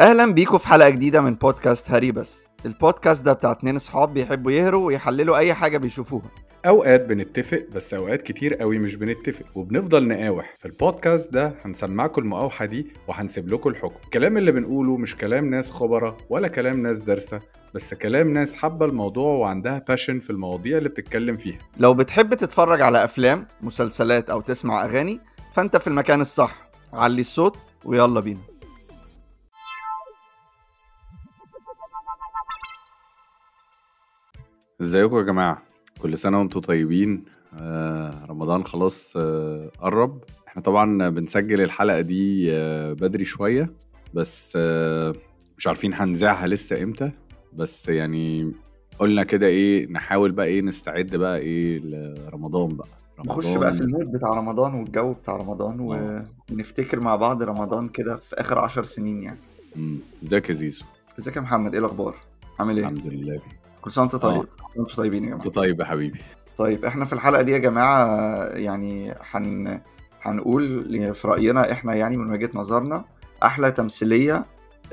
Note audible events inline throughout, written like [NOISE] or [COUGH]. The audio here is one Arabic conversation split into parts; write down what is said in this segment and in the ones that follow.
أهلا بيكم في حلقة جديدة من بودكاست هري بس. البودكاست ده بتاع اتنين أصحاب بيحبوا يهروا ويحللوا أي حاجة بيشوفوها. أوقات بنتفق بس أوقات كتير قوي مش بنتفق وبنفضل نقاوح. في البودكاست ده هنسمعكم المقاوحة دي وهنسيب لكم الحكم. الكلام اللي بنقوله مش كلام ناس خبرة ولا كلام ناس دارسة بس كلام ناس حابة الموضوع وعندها باشن في المواضيع اللي بتتكلم فيها. لو بتحب تتفرج على أفلام مسلسلات أو تسمع أغاني فأنت في المكان الصح. علي الصوت ويلا بينا. ازيكم يا جماعة؟ كل سنة وأنتم طيبين. آه رمضان خلاص آه قرب. إحنا طبعا بنسجل الحلقة دي آه بدري شوية بس آه مش عارفين هنذاعها لسه إمتى. بس يعني قلنا كده إيه نحاول بقى إيه نستعد بقى إيه لرمضان بقى. نخش بقى في المود بتاع رمضان والجو بتاع رمضان آه. ونفتكر مع بعض رمضان كده في آخر عشر سنين يعني. ازيك يا زيزو؟ ازيك يا محمد؟ إيه الأخبار؟ عامل إيه؟ الحمد لله. كل سنة وانت طيب آه. كل وأنتم طيبين يا جماعة. طيب يا حبيبي. طيب إحنا في الحلقة دي يا جماعة يعني هن هنقول في رأينا إحنا يعني من وجهة نظرنا أحلى تمثيلية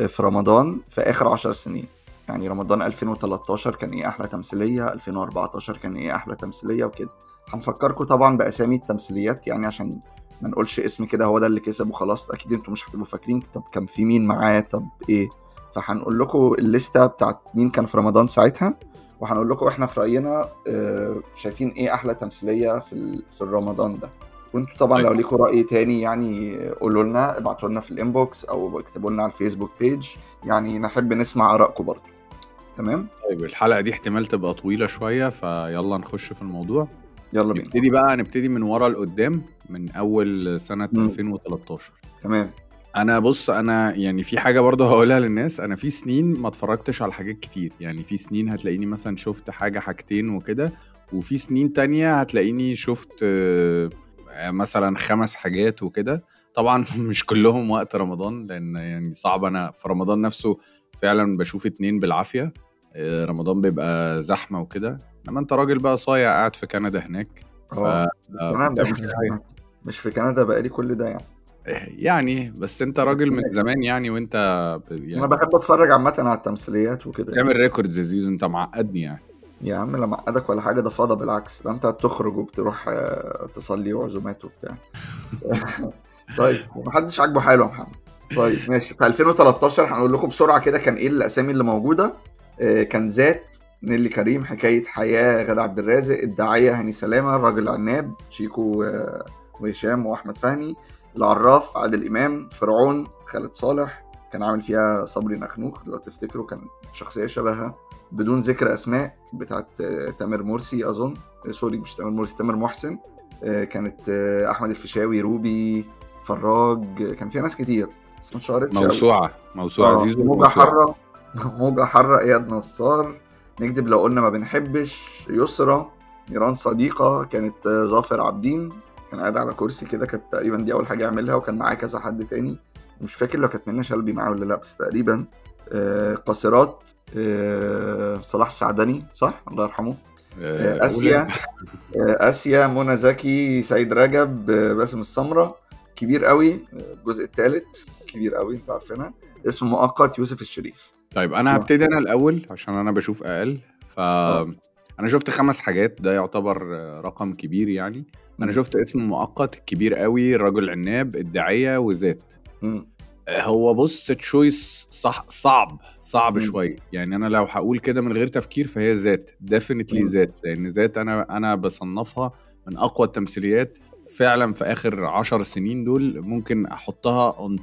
في رمضان في آخر عشر سنين. يعني رمضان 2013 كان إيه أحلى تمثيلية 2014 كان إيه أحلى تمثيلية وكده. هنفكركم طبعا بأسامي التمثيليات يعني عشان ما نقولش اسم كده هو ده اللي كسب وخلاص أكيد أنتوا مش هتبقوا فاكرين طب كان في مين معاه طب إيه. فهنقول لكم الليستة بتاعت مين كان في رمضان ساعتها وهنقول لكم إحنا في رأينا آه، شايفين إيه أحلى تمثيلية في في الرمضان ده. وأنتوا طبعا لو طيب. ليكم رأي تاني يعني قولوا لنا ابعتوا لنا في ال inbox أو اكتبوا لنا على ال Facebook page يعني نحب نسمع آرائكم برضه. تمام؟ طيب الحلقة دي احتمال تبقى طويلة شوية فيلا نخش في الموضوع. يلا بينا. نبتدي بقى نبتدي من ورا لقدام من أول سنة مم. 2013 تمام. أنا بص أنا يعني في حاجة برضه هقولها للناس أنا في سنين ما اتفرجتش على حاجات كتير. يعني في سنين هتلاقيني مثلا شفت حاجة حاجتين وكده وفي سنين تانية هتلاقيني شفت آه، مثلا خمس حاجات وكده. طبعا [LAUGHS] مش كلهم وقت رمضان لأن يعني صعب. أنا في رمضان نفسه فعلا بشوف اتنين بالعافية آه، رمضان بيبقى زحمة وكده. إنما أنت راجل بقى صايع قاعد في كندا هناك ف مش حاجة. مش في كندا بقالي كل ده يعني. يعني بس انت راجل من زمان يعني وانت ب- أنا يعني بحب اتفرج عامة على التمثيليات وكده يعني. بتعمل ريكوردز يا زيزو انت معقدني يعني. يا عم لا معقدك ولا حاجة ده فاضه بالعكس ده انت بتخرج وبتروح آه، تصلي وعزومات وبتاع. [LAUGHS] طيب ومحدش عاجبه حاله يا محمد. طيب ماشي. في 2013 هنقول لكم بسرعة كده كان إيه الأسامي اللي موجودة. آه، كان ذات نيلي كريم حكاية حياة غادة عبد الرازق الداعية هاني سلامة الرجل العناب شيكو آه، وهشام وأحمد فهمي. العراف عادل إمام فرعون خالد صالح كان عامل فيها صبري نخنوخ لو تفتكروا كان شخصية شبهها بدون ذكر أسماء بتاعت آه، تامر مرسي أظن آه، sorry مش تامر مرسي تامر محسن آه، كانت أحمد الفيشاوي روبي فراج كان فيها ناس كتير بس مش شهرتش أوي. موسوعة موسوعة آه، زيزو موجة موسوعة. حرة [LAUGHS] موجة حرة إياد نصار نكذب لو قلنا ما بنحبش يسرى نيران صديقة كانت ظافر عابدين كان قاعد على كرسي كده كانت تقريبا دي أول حاجة يعملها وكان معاه كذا حد تاني. مش فاكر لو كانت منى شلبي معاه ولا لأ بس تقريبا آه، قاصرات آه، صلاح السعدني صح؟ الله يرحمه. آه، [LAUGHS] آه، آسيا. منى زكي سيد رجب باسم السمرة. كبير قوي الجزء الثالث كبير قوي أنت عارفينها. اسم مؤقت يوسف الشريف. طيب أنا هبتدي أنا الأول عشان أنا بشوف أقل. ف أنا شفت خمس حاجات ده يعتبر رقم كبير يعني. أنا. شفت اسم مؤقت كبير قوي الرجل العناب الداعية وذات مم. هو بص choice صح صعب صعب. شوية يعني أنا لو هقول كده من غير تفكير فهي ذات definitely. ذات لأن ذات أنا أنا بصنفها من أقوى التمثيليات فعلا في آخر عشر سنين دول ممكن أحطها on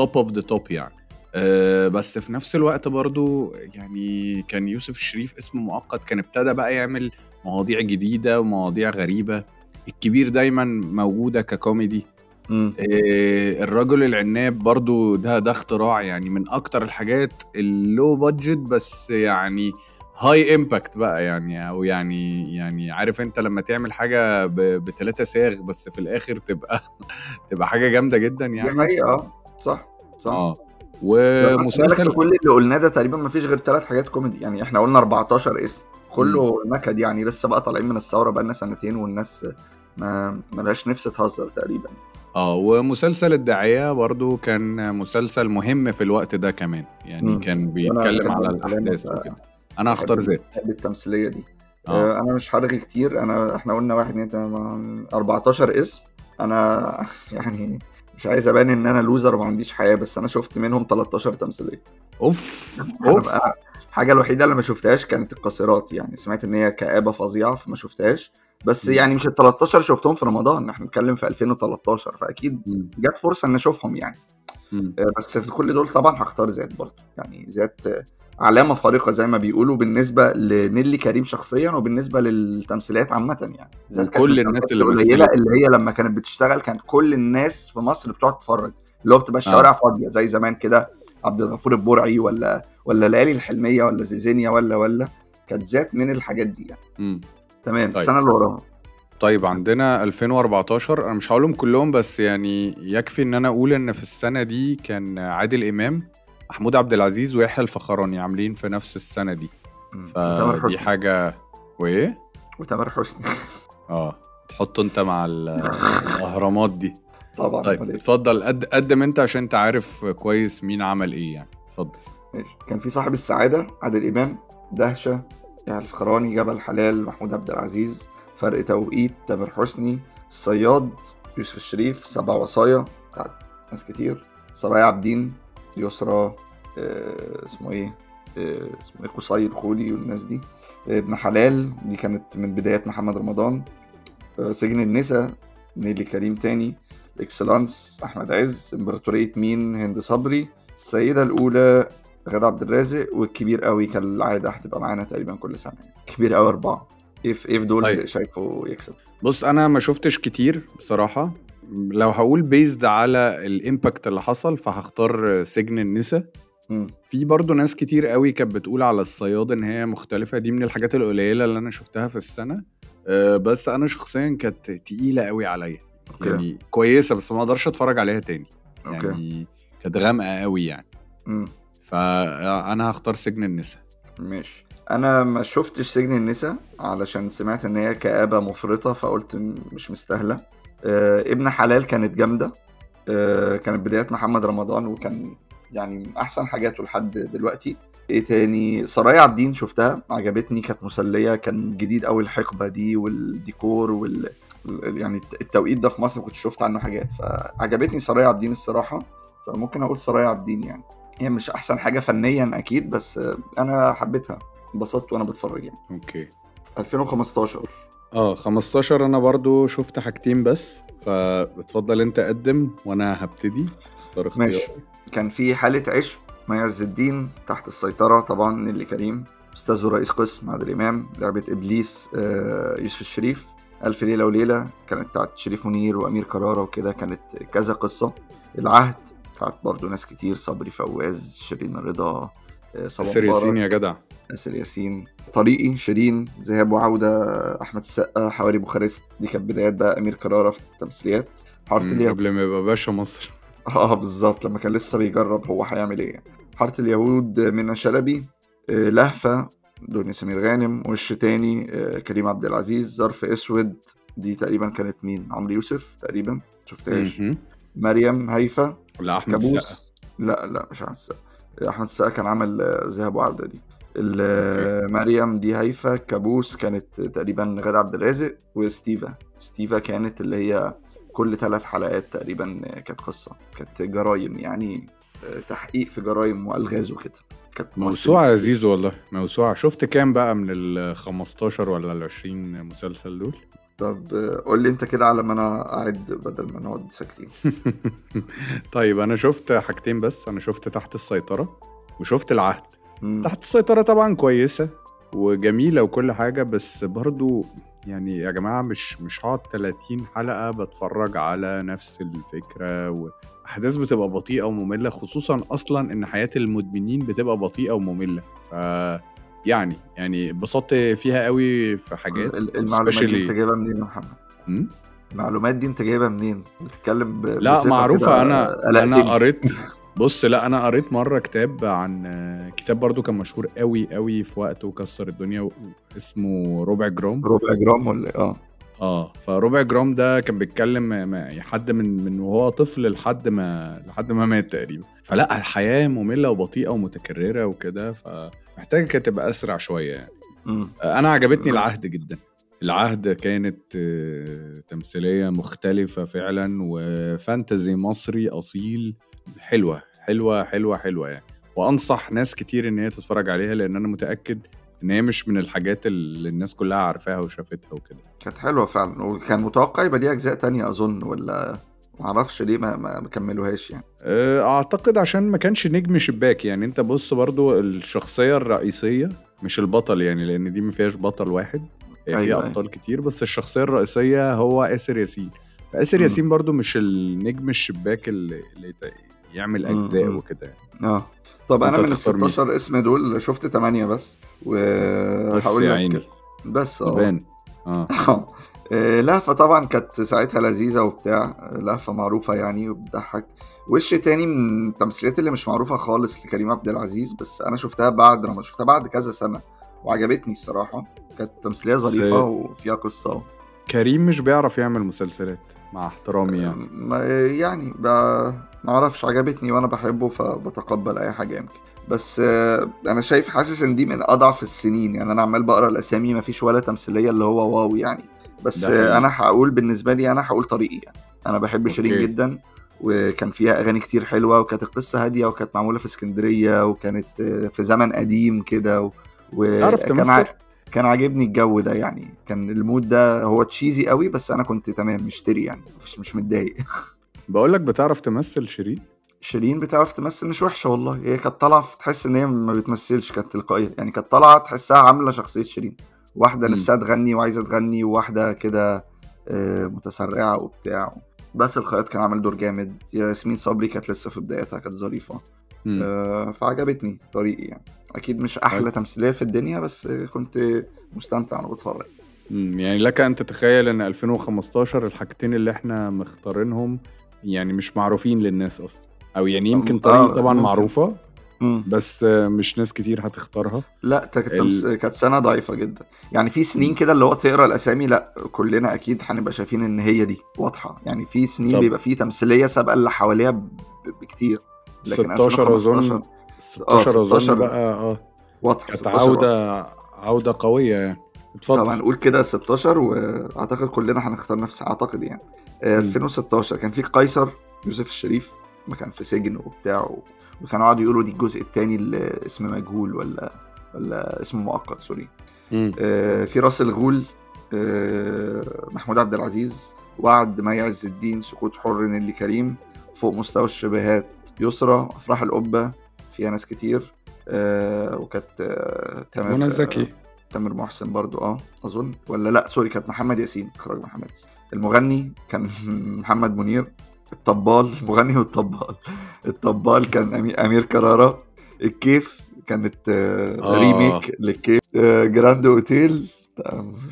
top of the top يعني أه بس في نفس الوقت برضو يعني كان يوسف الشريف اسمه مؤقت كان ابتدى بقى يعمل مواضيع جديدة ومواضيع غريبة الكبير دايما موجودة ككوميدي. إيه، الرجل العناب برضو ده ده اختراع يعني من أكتر الحاجات اللو بادجت بس يعني high impact بقى يعني أو يعني يعني عارف أنت لما تعمل حاجة ب- بتلاتة صاغ بس في الآخر تبقى [LAUGHS] تبقى حاجة جامدة جدا دي يعني. حقيقة آه. صح صح. آه. ومسلسل كل اللي قلناه ده تقريبا ما فيش غير ثلاث حاجات كوميدي يعني إحنا قلنا 14 اسم. كله نكد يعني لسه بقى طالعين من الثورة بقى لنا سنتين والناس ما ملهاش نفس تهزر تقريبا. آه ومسلسل الداعية برضو كان مسلسل مهم في الوقت ده كمان. يعني مم. كان بيتكلم على ده. وكده. أنا هختار ذات بحب التمثيلية دي. آه. آه، أنا مش هرغي كتير. أنا إحنا قلنا واحد اتنين تلاتة 14 اسم. أنا [LAUGHS] يعني مش عايز أبان إن أنا لوزر وما عنديش حياة بس أنا شفت منهم 13 تمثيلية. أوف أوف. الحاجة الوحيدة اللي ما شفتهاش كانت القاصرات يعني سمعت إن هي كآبة فظيعة فما شفتهاش بس. يعني مش ال 13 شفتهم في رمضان إحنا بنتكلم في 2013 فأكيد. جت فرصة إن أشوفهم يعني. آه، بس في كل دول طبعا هختار ذات برضه يعني ذات آه، علامه فارقه زي ما بيقولوا بالنسبة لنيلي كريم شخصيا وبالنسبة للتمثيليات عامة يعني وكل من الناس اللي مثلت. اللي هي لما كانت بتشتغل كانت كل الناس في مصر بتقعد تتفرج اللي هو بتبقى الشوارع فاضية زي زمان كده عبد الغفور البرعي ولا ولا ليالي الحلمية ولا زيزينيا ولا ولا كانت ذات من الحاجات دي يعني. مم. تمام طيب. السنة اللي وراها. طيب عندنا 2014 أنا مش هقولهم كلهم بس يعني يكفي إن أنا أقول إن في السنة دي كان عادل إمام محمود عبد العزيز ويحيى الفخراني عاملين في نفس السنة دي. فدي حاجة وايه وتامر حسني. آه تحطه أنت مع ال- [LAUGHS] الأهرامات دي. طبعا طيب إيه؟ اتفضل. قد قدم انت عشان انت عارف كويس مين عمل إيه يعني. اتفضل. ماشي. كان في صاحب السعادة عادل إمام دهشة يعني الفخراني جبل حلال محمود عبد العزيز فرق توقيت تامر حسني الصياد يوسف الشريف سبع وصايا بتاعت ناس كتير سرايا عابدين يسرى آه اسمه إيه آه اسمه إيه قصي الخولي والناس دي آه ابن حلال دي كانت من بدايات محمد رمضان آه سجن النساء نيلي كريم تاني اكسلانس احمد عز امبراطورية مين هند صبري السيدة الأولى غادة عبد الرازق والكبير قوي كالعادة هتبقى معانا تقريبا كل سنة. كبير قوي أربعة. إيه في إيه في دول طيب. شايفه يكسب. بص أنا ما شفتش كتير بصراحة. لو هقول based على ال impact اللي حصل فهختار سجن النساء. في برضه ناس كتير قوي كانت بتقول على الصياد إن هي مختلفة. دي من الحاجات القليلة اللي أنا شفتها في السنة. أه، بس أنا شخصيا كانت تقيلة قوي عليا. okay. يعني كويسة بس ما أقدرش أتفرج عليها تاني. okay. يعني كانت غامقة قوي يعني. مم. فانا هختار سجن النساء. ماشي. أنا ما شفتش سجن النساء علشان سمعت إن هي كآبة مفرطة فقلت مش مستاهلة. آه ابن حلال كانت جامدة. آه كانت بداية محمد رمضان وكان يعني من أحسن حاجاته لحد دلوقتي. إيه تاني؟ سرايا عابدين شفتها عجبتني كانت مسلية كان جديد قوي الحقبة دي والديكور وال ال- يعني الت- التوقيت ده في مصر كنت شفت عنه حاجات فعجبتني سرايا عابدين الصراحة فممكن أقول سرايا عابدين يعني. هي مش أحسن حاجة فنيا أكيد بس أنا حبيتها انبسطت وأنا بتفرج يعني. okay. 2015 آه 15 أنا برضو شفت حاجتين بس فاتفضل أنت قدم وأنا هبتدي اختار اختيار. ماشي. كان في حالة عشق مي عز الدين تحت السيطرة طبعا نيلي كريم أستاذ ورئيس قسم عادل إمام لعبة إبليس آه، يوسف الشريف. ألف ليلة وليلة. كانت بتاعت شريف منير وأمير كرارة وكده كانت كذا قصة. العهد بتاعت برضو ناس كتير صبري فواز شيرين رضا آه، صبا ياسر مبارك، ياسين يا جدع. ياسر ياسين طريقي شيرين ذهاب وعودة أحمد السقا حواري بوخارست. دي كانت بدايات بقى أمير كرارة في التمثيليات. حارة اليهود. قبل ما يبقى باشا مصر. [LAUGHS] آه بالظبط. لما كان لسه بيجرب هو هيعمل إيه. حارة اليهود منى شلبي آه، لهفة دنيا سمير غانم وش تاني؟ آه، كريم عبد العزيز ظرف أسود دي تقريبا كانت مين؟ عمرو يوسف تقريبا شفتهاش. مريم هيفا ولا أحمد كابوس. لا لا مش أحمد السقا. أحمد السقا كان عمل آه، ذهاب وعودة دي. آه، مريم دي هيفا كابوس كانت تقريبا غادة عبد الرازق وستيفا. ستيفا كانت اللي هي كل ثلاث حلقات تقريبا كانت قصة كانت جرايم يعني تحقيق في جرايم وألغاز وكده. كانت موسوعة يا زيزو والله. موسوعة. شفت كام بقى من ال 15 ولا ال 20 مسلسل دول؟ طب قول لي انت كده على ما أنا اعد بدل ما نقعد ساكتين. [LAUGHS] طيب أنا شفت حاجتين بس. أنا شفت تحت السيطرة وشفت العهد. مم. تحت السيطرة طبعا كويسة وجميلة وكل حاجة بس برضو يعني يا جماعة مش مش هقعد 30 حلقة بتفرج على نفس الفكرة وأحداث بتبقى بطيئة ومملة خصوصا أصلا إن حياة المدمنين بتبقى بطيئة ومملة ف يعني يعني اتبسطت فيها قوي في حاجات ال- المعلومات دي انت جايبها منين يا محمد؟ المعلومات دي انت جايبها منين؟ بتتكلم ب... لا معروفة قلقتني. أنا قريت بص لا أنا قريت مرة كتاب عن كتاب برضو كان مشهور قوي قوي في وقته وكسر الدنيا اسمه ربع جرام. ربع جرام ولا إيه؟ آه. آه فربع جرام ده كان بيتكلم حد من من وهو طفل لحد ما لحد ما مات تقريبا. فلا الحياة مملة وبطيئة ومتكررة وكده فمحتاجة كانت تبقى أسرع شوية يعني. أنا عجبتني العهد جدا. العهد كانت آه، تمثيلية مختلفة فعلا وفانتزي مصري أصيل. حلوة حلوة حلوة حلوة يعني. وأنصح ناس كتير إن هي تتفرج عليها لأن أنا متأكد إن هي مش من الحاجات اللي الناس كلها عارفاها وشافتها وكده. كانت حلوة فعلا. وكان متوقع يبقى ليها أجزاء تانية أظن ولا معرفش ليه ما ما كملوهاش يعني؟ آه، أعتقد عشان ما كانش نجم شباك يعني. أنت بص برضو الشخصية الرئيسية مش البطل يعني لأن دي ما فيهاش بطل واحد. هي أيوة، فيها أيوة. أبطال كتير بس الشخصية الرئيسية هو آسر ياسين. فآسر. ياسين برضو مش النجم الشباك اللي, اللي يعمل أجزاء. وكده يعني. آه. طب أنا من ال تختار مين؟ 16 اسم دول شفت 8 بس بس وهقول لك عيني. بس آه. يبان. آه. آه، لهفة طبعا كانت ساعتها لذيذة وبتاع لهفة معروفة يعني وبتضحك. وش تاني من التمثيليات اللي مش معروفة خالص لكريم عبد العزيز؟ بس أنا شفتها بعد لما شفتها بعد كذا سنة وعجبتني الصراحة. كانت تمثيلية ظريفة وفيها قصة. كريم مش بيعرف يعمل مسلسلات مع احترامي يعني. ما يعني ب- ما أعرفش عجبتني وأنا بحبه فبتقبل اي حاجة يمكن. بس آه، أنا شايف حاسس ان دي من اضعف السنين. يعني أنا عمال بقرا الاسامي ما فيش ولا تمثيلية اللي هو واو يعني. بس أنا هقول بالنسبة لي أنا هقول طريقي يعني. أنا بحب شيرين. جدا وكان فيها اغاني كتير حلوة وكانت القصة هادية وكانت معمولة في اسكندرية وكانت آه، في زمن قديم كده وكان؟ ع- كان عاجبني الجو ده يعني. كان المود ده هو تشيزي قوي بس أنا كنت تمام مشتري يعني مش مش متضايق. [LAUGHS] بقول لك بتعرف تمثل شيرين؟ شيرين بتعرف تمثل؟ مش وحشة والله. هي كانت طالعة تحس إن هي ما بتمثلش كانت تلقائية. يعني كانت طالعة تحسها عاملة شخصية شيرين. واحدة. نفسها تغني وعايزة تغني وواحدة كده آه، متسرعة وبتاع. بس الخياط كان عامل دور جامد. ياسمين صبري كانت لسه في بدايتها كانت ظريفة. آه، فعجبتني طريقي يعني. أكيد مش أحلى طيب. تمثيلية في الدنيا بس كنت مستمتع وأنا بتفرج. يعني لك أن تتخيل إن 2015 الحاجتين اللي إحنا مختارينهم يعني مش معروفين للناس أصلا. أو يعني يمكن آه، طريقي طبعا ممكن. معروفة مم. بس آه، مش ناس كتير هتختارها. لا ال- كانت سنة ضعيفة جدا. يعني في سنين كده اللي هو تقرأ الأسامي لا كلنا أكيد هنبقى شايفين إن هي دي واضحة. يعني في سنين طب. بيبقى في تمثيلية سابقة اللي حواليها ب- بكتير. لكن 16 أظن. 2015 16 أظن 16 بقى آه. واضحة كانت 16 واضحة. عوده عودة قوية يعني. اتفضل. هنقول كده 16 وأعتقد كلنا هنختار نفس أعتقد يعني. آه، مم. 2016 كان في قيصر يوسف الشريف ما كان في سجن وبتاع وكانوا قعدوا يقولوا دي الجزء الثاني اللي اسم مجهول ولا ولا اسم مؤقت سوري. آه، في راس الغول آه، محمود عبد العزيز وعد مي عز الدين سقوط حر نيلي كريم فوق مستوى الشبهات يسرى أفراح القبة فيها ناس كتير. آه، وكانت آه، تامر منى آه، زكي تامر محسن برضو آه أظن. ولا لأ sorry كانت محمد ياسين. إخراج محمد ياسين. المغني كان [LAUGHS] محمد منير. الطبال المغني والطبال. الطبال كان أمير كرارة. الكيف كانت آه آه. remake للكيف. آه جراند أوتيل.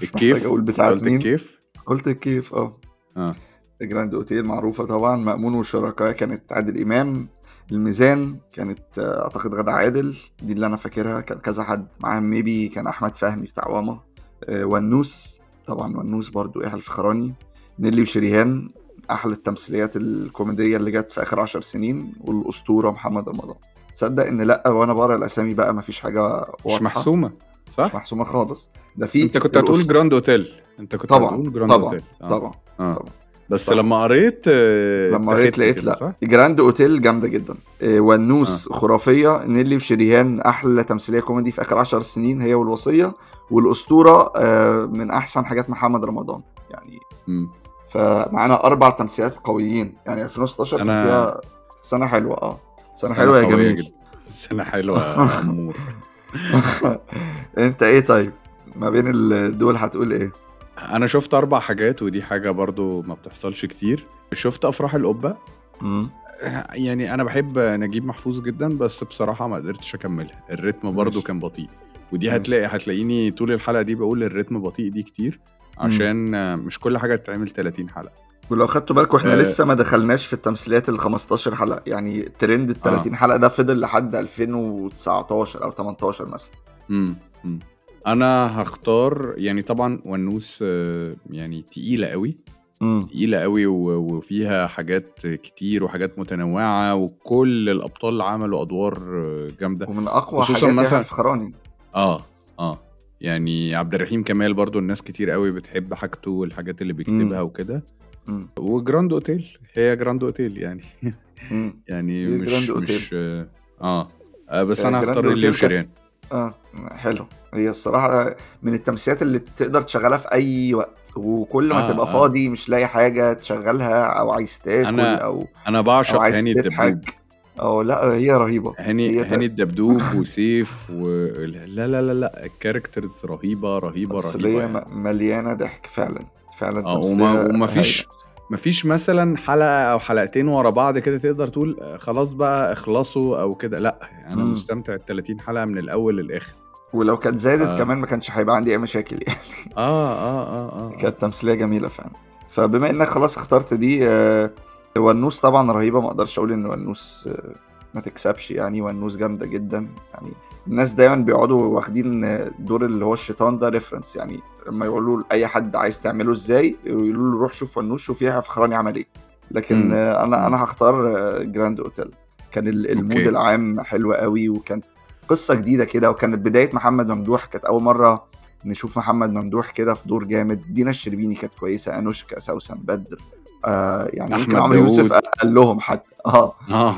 الكيف؟ أقول بتاعت قلت مين؟ الكيف؟ قلت الكيف آه. آه. جراند أوتيل معروفة طبعا. مأمون والشركاء كانت عادل إمام. الميزان كانت آه، أعتقد غادة عادل دي اللي أنا فاكرها. كان كذا حد معاهم maybe كان أحمد فهمي بتاع واما. آه، ونوس طبعا ونوس برضو يحيى الفخراني. نيلي وشريهان أحلى التمثيليات الكوميدية اللي جت في آخر عشر سنين. والأسطورة محمد رمضان. تصدق إن لأ وأنا بقرأ الأسامي بقى مفيش حاجة واضحة. مش محسومه مش صح محسومة خالص. ده في أنت كنت هتقول جراند اوتيل أنت كنت طبعا هتقول جراند طبعا اوتيل آه. طبعا آه. طبعا. بس صح. لما قريت آه، لما قريت لقيت لا. صح؟ جراند أوتيل جامدة جدا. إيه، ونوس آه. خرافية. نيلي وشريهان أحلى تمثيلية كوميدي في آخر عشر سنين هي والوصية. والأسطورة آه، من أحسن حاجات محمد رمضان يعني. مم. فمعانا أربع تمثيلات قويين. يعني 2016 كان سنة- فيها سنة حلوة. آه. سنة حلوة يا جميل. جدا. سنة حلوة [LAUGHS] يا [LAUGHS] أنت إيه طيب؟ ما بين ال- دول هتقول إيه؟ أنا شفت أربع حاجات ودي حاجة برضو ما بتحصلش كتير شفت أفراح القبة مم. يعني أنا بحب نجيب محفوظ جدا بس بصراحة ما قدرتش أكملها الريتم برضو ماشي. كان بطيء ودي ماشي. هتلاقي هتلاقيني طول الحلقة دي بقول الريتم بطيء دي كتير عشان مش كل حاجة تتعمل 30 حلقة ولو خدتوا بالكم إحنا آه. لسه ما دخلناش في التمثيليات ال 15 حلقة يعني ترند ال 30 حلقة ده فضل لحد 2019 أو 18 مثلا امم. أنا هختار يعني طبعا ونوس آه، يعني تقيلة قوي. تقيلة قوي وفيها حاجات كتير وحاجات متنوعة وكل الأبطال عملوا أدوار آه، جامدة. ومن أقوى خصوصاً حاجات مثلاً- مثلا الفخراني آه آه. يعني عبد الرحيم كمال برضو الناس كتير قوي بتحب حاجته والحاجات اللي بيكتبها وكده. وجراند أوتيل هي جراند أوتيل يعني. [LAUGHS] يعني مش مش آه, آه. بس آه، أنا هختار نيللي وشريهان آه حلو هي الصراحة من التمثيلات اللي تقدر تشغلها في أي وقت وكل ما آه، تبقى آه. فاضي مش لاقي حاجة تشغلها أو عايز تاكل أنا أو أنا أو بعشق عايز هاني الدبدوب أو لا هي رهيبة هاني هي هاني الدبدوب [LAUGHS] وسيف و لا لا لا لا ال characters رهيبة رهيبة رهيبة يعني. م- مليانة ضحك فعلا فعلا تمثيلية وما وما فيش هايلة. ما فيش مثلا حلقة أو حلقتين ورا بعض كده تقدر تقول آه، خلاص بقى اخلصوا أو كده. لأ أنا مم. مستمتع ال 30 حلقة من الأول للآخر. ولو كانت زادت آه. كمان ما كانش هيبقى عندي أي مشاكل يعني. آه آه آه آه كانت تمثيلية جميلة فعلا. فبما إنك خلاص اخترت دي آه، ونوس طبعا رهيبة ما أقدرش أقول إن ونوس آه، ما تكسبش يعني ونوس جامدة جدا. يعني الناس دايما بيقعدوا واخدين دور اللي هو الشيطان ده ريفرنس يعني لما يقولوا لأي حد عايز تعمله إزاي يقولوا له روح شوف ونوس شوف يحيى فخراني عمل إيه. لكن. آه، أنا. أنا هختار جراند اوتيل كان ال- ال mood okay. العام حلو قوي وكانت قصة جديدة كده وكانت بداية محمد ممدوح. كانت أول مرة نشوف محمد ممدوح كده في دور جامد. دينا الشربيني كانت كويسة أنوشكا سوسن بدر آه يعني عمرو يوسف. قال لهم حتى. آه آه. آه،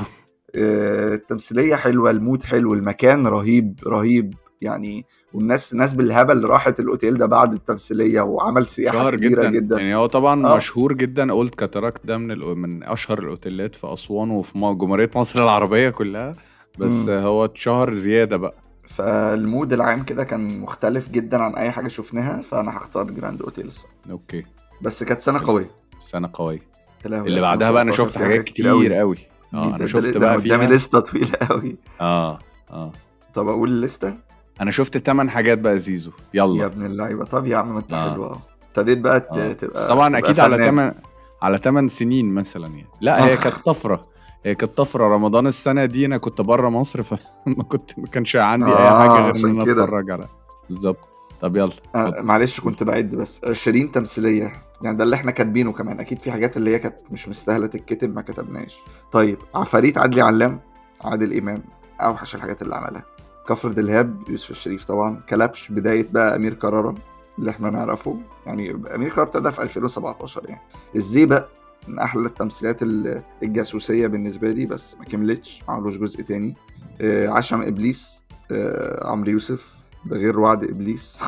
التمثيلية حلوة ال mood حلو المكان رهيب رهيب يعني والناس ناس بالهبل راحت الأوتيل ده بعد التمثيلية وعمل سياحة وشهرة كبيرة جدا. جدا. يعني هو طبعا آه. مشهور جدا اولد كاتاراكت ده من من أشهر الأوتيلات في أسوان وفي م- جمهورية مصر العربية كلها بس مم. هو اتشهر زيادة بقى فال mood العام كده كان مختلف جدا عن أي حاجة شفناها فأنا هختار جراند اوتيل الصراحة. okay بس كانت سنة قوية سنة قوية اللي بعدها بقى أنا 2017 شفت حاجات كتير قوي آه ده- أنا شفت بقى أنا قدامي فيها لستة طويلة قوي آه آه. طب أقول الليسته أنا شفت 8 حاجات بقى زيزو. يا يلا ابن اللعيبة. طب يا عم ما أنت آه. حلو أهو. ابتديت بقى آه. تبقى طبعا تبقى أكيد على. 8 على 8 سنين مثلا يعني. لا هي كانت طفرة. هي كانت طفرة. رمضان السنة دي أنا كنت بره مصر فما [LAUGHS] كنت ما كانش عندي أي آه، حاجة غير إن أنا. أتفرج على بالظبط. طب يلا آه. معلش كنت بعد بس 20 تمثيلية. يعني ده اللي إحنا كاتبينه كمان. أكيد في حاجات اللي هي كانت مش مستاهلة تتكتب ما كتبناش. طيب عفاريت عدلي علام عادل إمام أوحش الحاجات اللي عملها. كفر دلهاب يوسف الشريف طبعا. كلبش بداية بقى أمير كرارة اللي إحنا نعرفه. يعني أمير كرارة ابتدى في 2017 يعني. الزيبق من أحلى التمثيليات ال- الجاسوسية بالنسبة لي بس ما كملتش ما عملوش جزء تاني. آه، عشم إبليس آه، عمرو يوسف. ده غير وعد إبليس. [LAUGHS]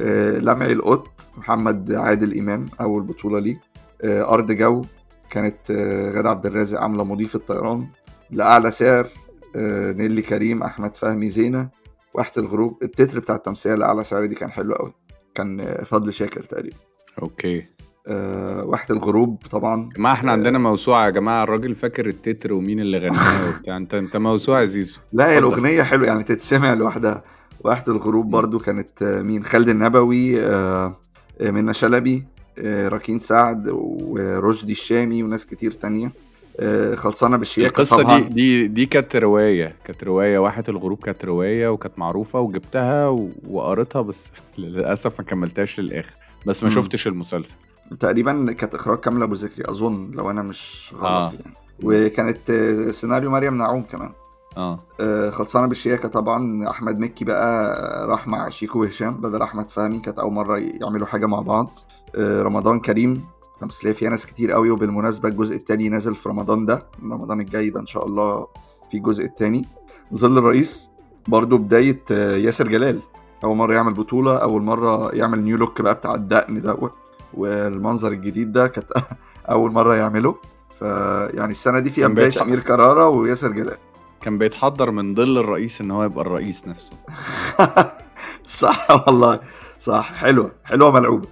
آه، لمعي القط محمد عادل إمام أول بطولة ليه. آه، أرض جو كانت آه، غادة عبد الرازق عاملة مضيفة الطيران لأعلى سعر. نيلي كريم أحمد فهمي زينة. واحة الغروب التتر بتاع التمثيليه لاعلى سعر دي كان حلو قوي كان فضل شاكر تقريبا. okay. واحة الغروب طبعا. ما إحنا عندنا موسوعة يا جماعة. الراجل فاكر التتر ومين اللي غناه وبتاع. أنت أنت موسوعة يا زيزو. لا هي. الأغنية حلوة يعني تتسمع لوحدها. واحة الغروب برضو كانت آه، مين؟ خالد النبوي آه، آه، منى شلبي راكين سعد ورشدي الشامي وناس كتير تانية. خلصانة بالشياكة القصة طبعا. دي دي دي كانت رواية كانت رواية واحد الغروب كانت رواية وكانت معروفة وجبتها وقريتها بس [LAUGHS] للأسف ما كملتهاش للآخر بس ما. شفتش المسلسل. تقريبا كانت إخراج كاملة أبو ذكري أظن لو أنا مش غلط آه. يعني. وكانت سيناريو مريم نعوم كمان. آه. آه، خلصانة بالشياكة طبعا. أحمد مكي بقى راح مع شيكو وهشام بدل أحمد فهمي كانت أول مرة يعملوا حاجة مع بعض. آه، رمضان كريم. تمثيليه فيها ناس كتير قوي وبالمناسبة الجزء التاني نازل في رمضان ده. رمضان الجاي ده إن شاء الله في الجزء التاني. ظل الرئيس برضو بداية آه، ياسر جلال. أول مرة يعمل بطولة أول مرة يعمل نيو لوك بقى بتاع الدقن دوت. والمنظر الجديد ده كانت [LAUGHS] أول مرة يعمله. فيعني السنة دي فيها بدايه. أمير كرارة وياسر جلال. كان بيتحضر من ظل الرئيس إن هو يبقى الرئيس نفسه. [LAUGHS] صح والله. صح. حلوة. حلوة ملعوبة.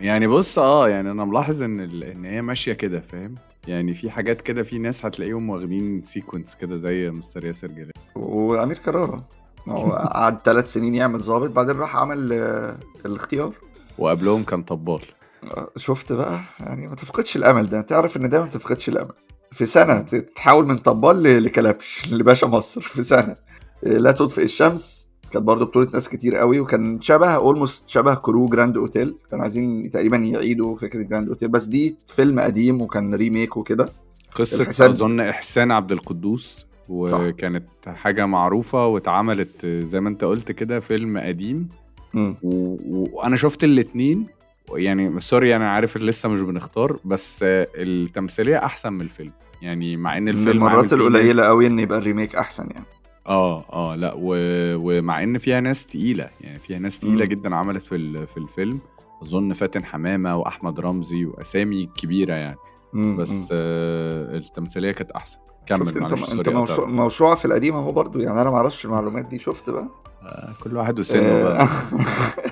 يعني بص آه يعني أنا ملاحظ إن ال... إن هي ماشية كده فاهم؟ يعني في حاجات كده في ناس هتلاقيهم واخدين سيكونس كده زي مستر ياسر جلال. وأمير كرارة. هو قعد ثلاث سنين يعمل ظابط بعدين راح عمل آه، الاختيار. وقبلهم كان طبال. آه، شفت بقى؟ يعني ما تفقدش الأمل ده. تعرف إن ده ما تفقدش الأمل. في سنة تتحول من طبال لكلبش [LAUGHS] لباشا مصر في سنة. آه، لا تطفئ الشمس. كانت برضه بطولة ناس كتير قوي وكان شبه almost شبه crew جراند أوتيل. كانوا عايزين تقريبا يعيدوا فكرة جراند أوتيل. بس دي فيلم قديم وكان remake وكده. الحساب- أظن إحسان عبد القدوس وكانت حاجة معروفة واتعملت زي ما أنت قلت كده فيلم قديم. وأنا شفت الاتنين. يعني sorry أنا عارف لسه مش بنختار بس التمثيلية أحسن من الفيلم يعني مع إن الفيلم المرات القليلة قوي إن يبقى الريميك أحسن يعني آه آه لأ و... ومع إن فيها ناس تقيلة يعني فيها ناس تقيلة. جدا عملت في ال... في الفيلم أظن فاتن حمامة وأحمد رمزي وأسامي كبيرة يعني مم. بس. آه التمثيلية كانت أحسن كمل معلش أنت انت قطعتك. موسوعة في القديم أهو برضو يعني أنا ما أعرفش المعلومات دي شفت بقى آه كل واحد وسنه بقى [LAUGHS]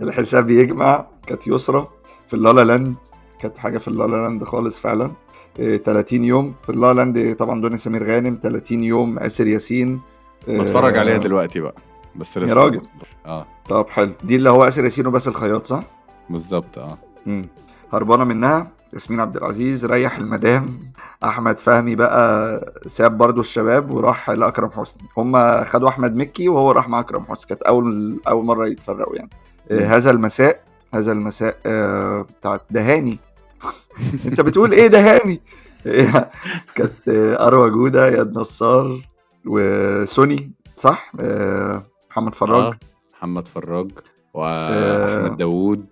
الحساب يجمع كانت يسرى في اللالا لاند كانت حاجة في اللالا لاند خالص فعلا إيه، 30 يوم في اللالا لاند طبعا دنيا سمير غانم 30 يوم آسر ياسين إيه، بتفرج عليها دلوقتي بقى بس يا لسه راجل. آه طب حلو دي اللي هو آسر ياسين وباسل الخياط صح؟ بالظبط آه مم. هربانة منها ياسمين عبد العزيز ريح المدام أحمد فهمي بقى ساب برضو الشباب وراح لأكرم حسني هم خدوا أحمد مكي وهو راح مع أكرم حسني كانت اول أول مرة يتفرقوا يعني. آه هذا المساء هذا المساء آه بتاعت دهاني [LAUGHS] انت بتقول إيه دهاني [LAUGHS] كانت آه أروى جودة ياد نصار وسوني صح آه محمد فراج آه. محمد فراج آه. واحمد داوود.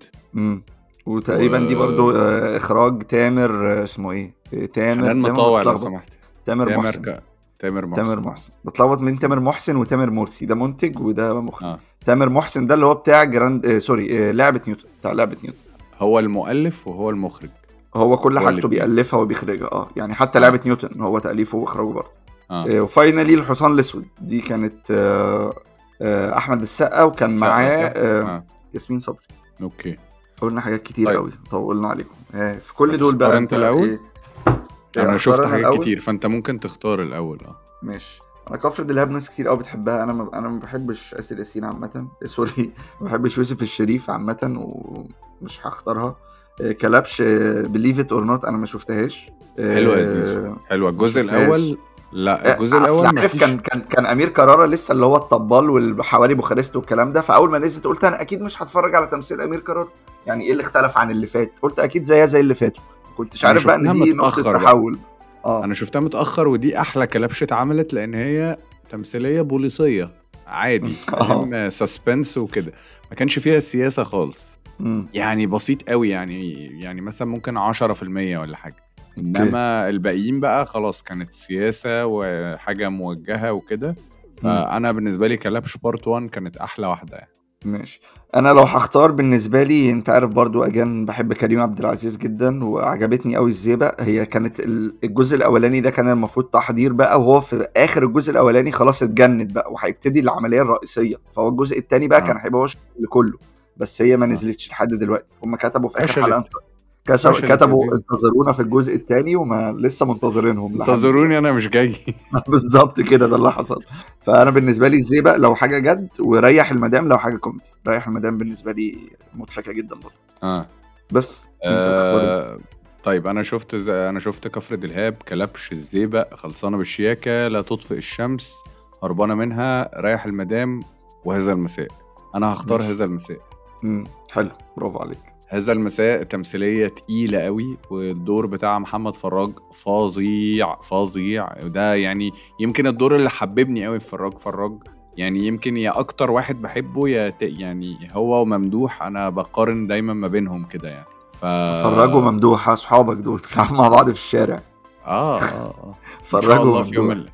وتقريبا و- دي برضو آه، إخراج تامر آه، اسمه إيه آه، تامر حنان تامر مطاوع لو. سمحت تامر تامر محسن ك... تامر محسن تامر محسن بتلخبط من تامر محسن وتامر مرسي ده منتج وده مخرج آه تامر محسن ده اللي هو بتاع جراند آه sorry آه لعبة نيوتن بتاع لعبة نيوتن هو المؤلف وهو المخرج هو كل حاجته. بيألفها وبيخرجها آه يعني حتى آه. لعبه نيوتن هو تأليفه وإخراجه برضه آه آه و finally الحصان الأسود دي كانت آه آه أحمد السقا وكان معاه. آه آه. ياسمين صبري okay قلنا حاجات كتير طيب. قوي طولنا عليكم آه في كل دول بقى هتختار أنت الأول؟ إيه؟ أنا شفت حاجات الأول؟ كتير فأنت ممكن تختار الأول آه. ماشي. أنا كفر دلهاب ناس كتير قوي بتحبها. أنا ما أنا ما بحبش آسر ياسين عامة. sorry. [LAUGHS] ما بحبش يوسف الشريف عامة ومش هختارها. آه، كلبش believe it or not أنا ما شفتهاش. آه، حلوة يا زيزو. حلوة. الجزء. الأول؟ لا آه، الجزء الأول عارف كان كان كان أمير كرارة لسه اللي هو الطبال والحواري بوخارست والكلام ده. فأول ما نزلت قلت أنا أكيد مش هتفرج على تمثيل أمير كرارة. يعني إيه اللي اختلف عن اللي فات؟ قلت أكيد زيها زي اللي فاتوا. كنتش عارف بقى إن دي نقطة. تحول. آه. أنا شفتها متأخر ودي أحلى كلبشة اتعملت لأن هي تمثيلية بوليسية. عادي. [LAUGHS] فاهم suspense وكده. ما كانش فيها السياسة خالص. مم. يعني بسيط قوي يعني. يعني مثلا ممكن 10% ولا حاجة. إنما الباقيين بقى خلاص كانت سياسة وحاجة موجهة وكده. فأنا بالنسبة لي كلبش part 1 كانت أحلى واحدة. يعني ماشي. أنا لو هختار بالنسبة لي أنت عارف برضو أجان بحب كريم عبد العزيز جدا وعجبتني قوي الزيبق. هي كانت ال- الجزء الأولاني ده كان المفروض تحضير بقى وهو في آخر الجزء الأولاني خلاص اتجند بقى وهيبتدي العملية الرئيسية. فهو الجزء الثاني بقى آه. كان هيبقى هو الشغل كله بس هي ما نزلتش لحد دلوقتي. هم كتبوا في آخر فشلت. حلقة كسب- كتبوا. انتظرونا في الجزء الثاني وما لسه منتظرينهم. انتظروني أنا مش جاي. [LAUGHS] بالظبط كده ده اللي حصل. فأنا بالنسبة لي الزيبق لو حاجة جد وريح المدام لو حاجة كوميدي. ريح المدام بالنسبة لي مضحكة جدا برضه. آه. بس تختار إيه؟ آه طيب أنا شفت ز- أنا شفت كفر دلهاب كلبش الزيبق خلصانة بالشياكة لا تطفئ الشمس هربانة منها رايح المدام وهذا المساء. أنا هختار. هذا المساء. مم. حلو. برافو عليك. هذا المساء تمثيلية تقيلة قوي والدور بتاع محمد فراج فظيع فظيع. ده يعني يمكن الدور اللي حببني قوي في فراج فراج يعني يمكن يا أكتر واحد بحبه يا يعني هو وممدوح. أنا بقارن دايما ما بينهم كده يعني. ف فرجوا ممدوح أصحابك دول مع بعض في الشارع. آه آه آه. [LAUGHS] فرجوا في يوم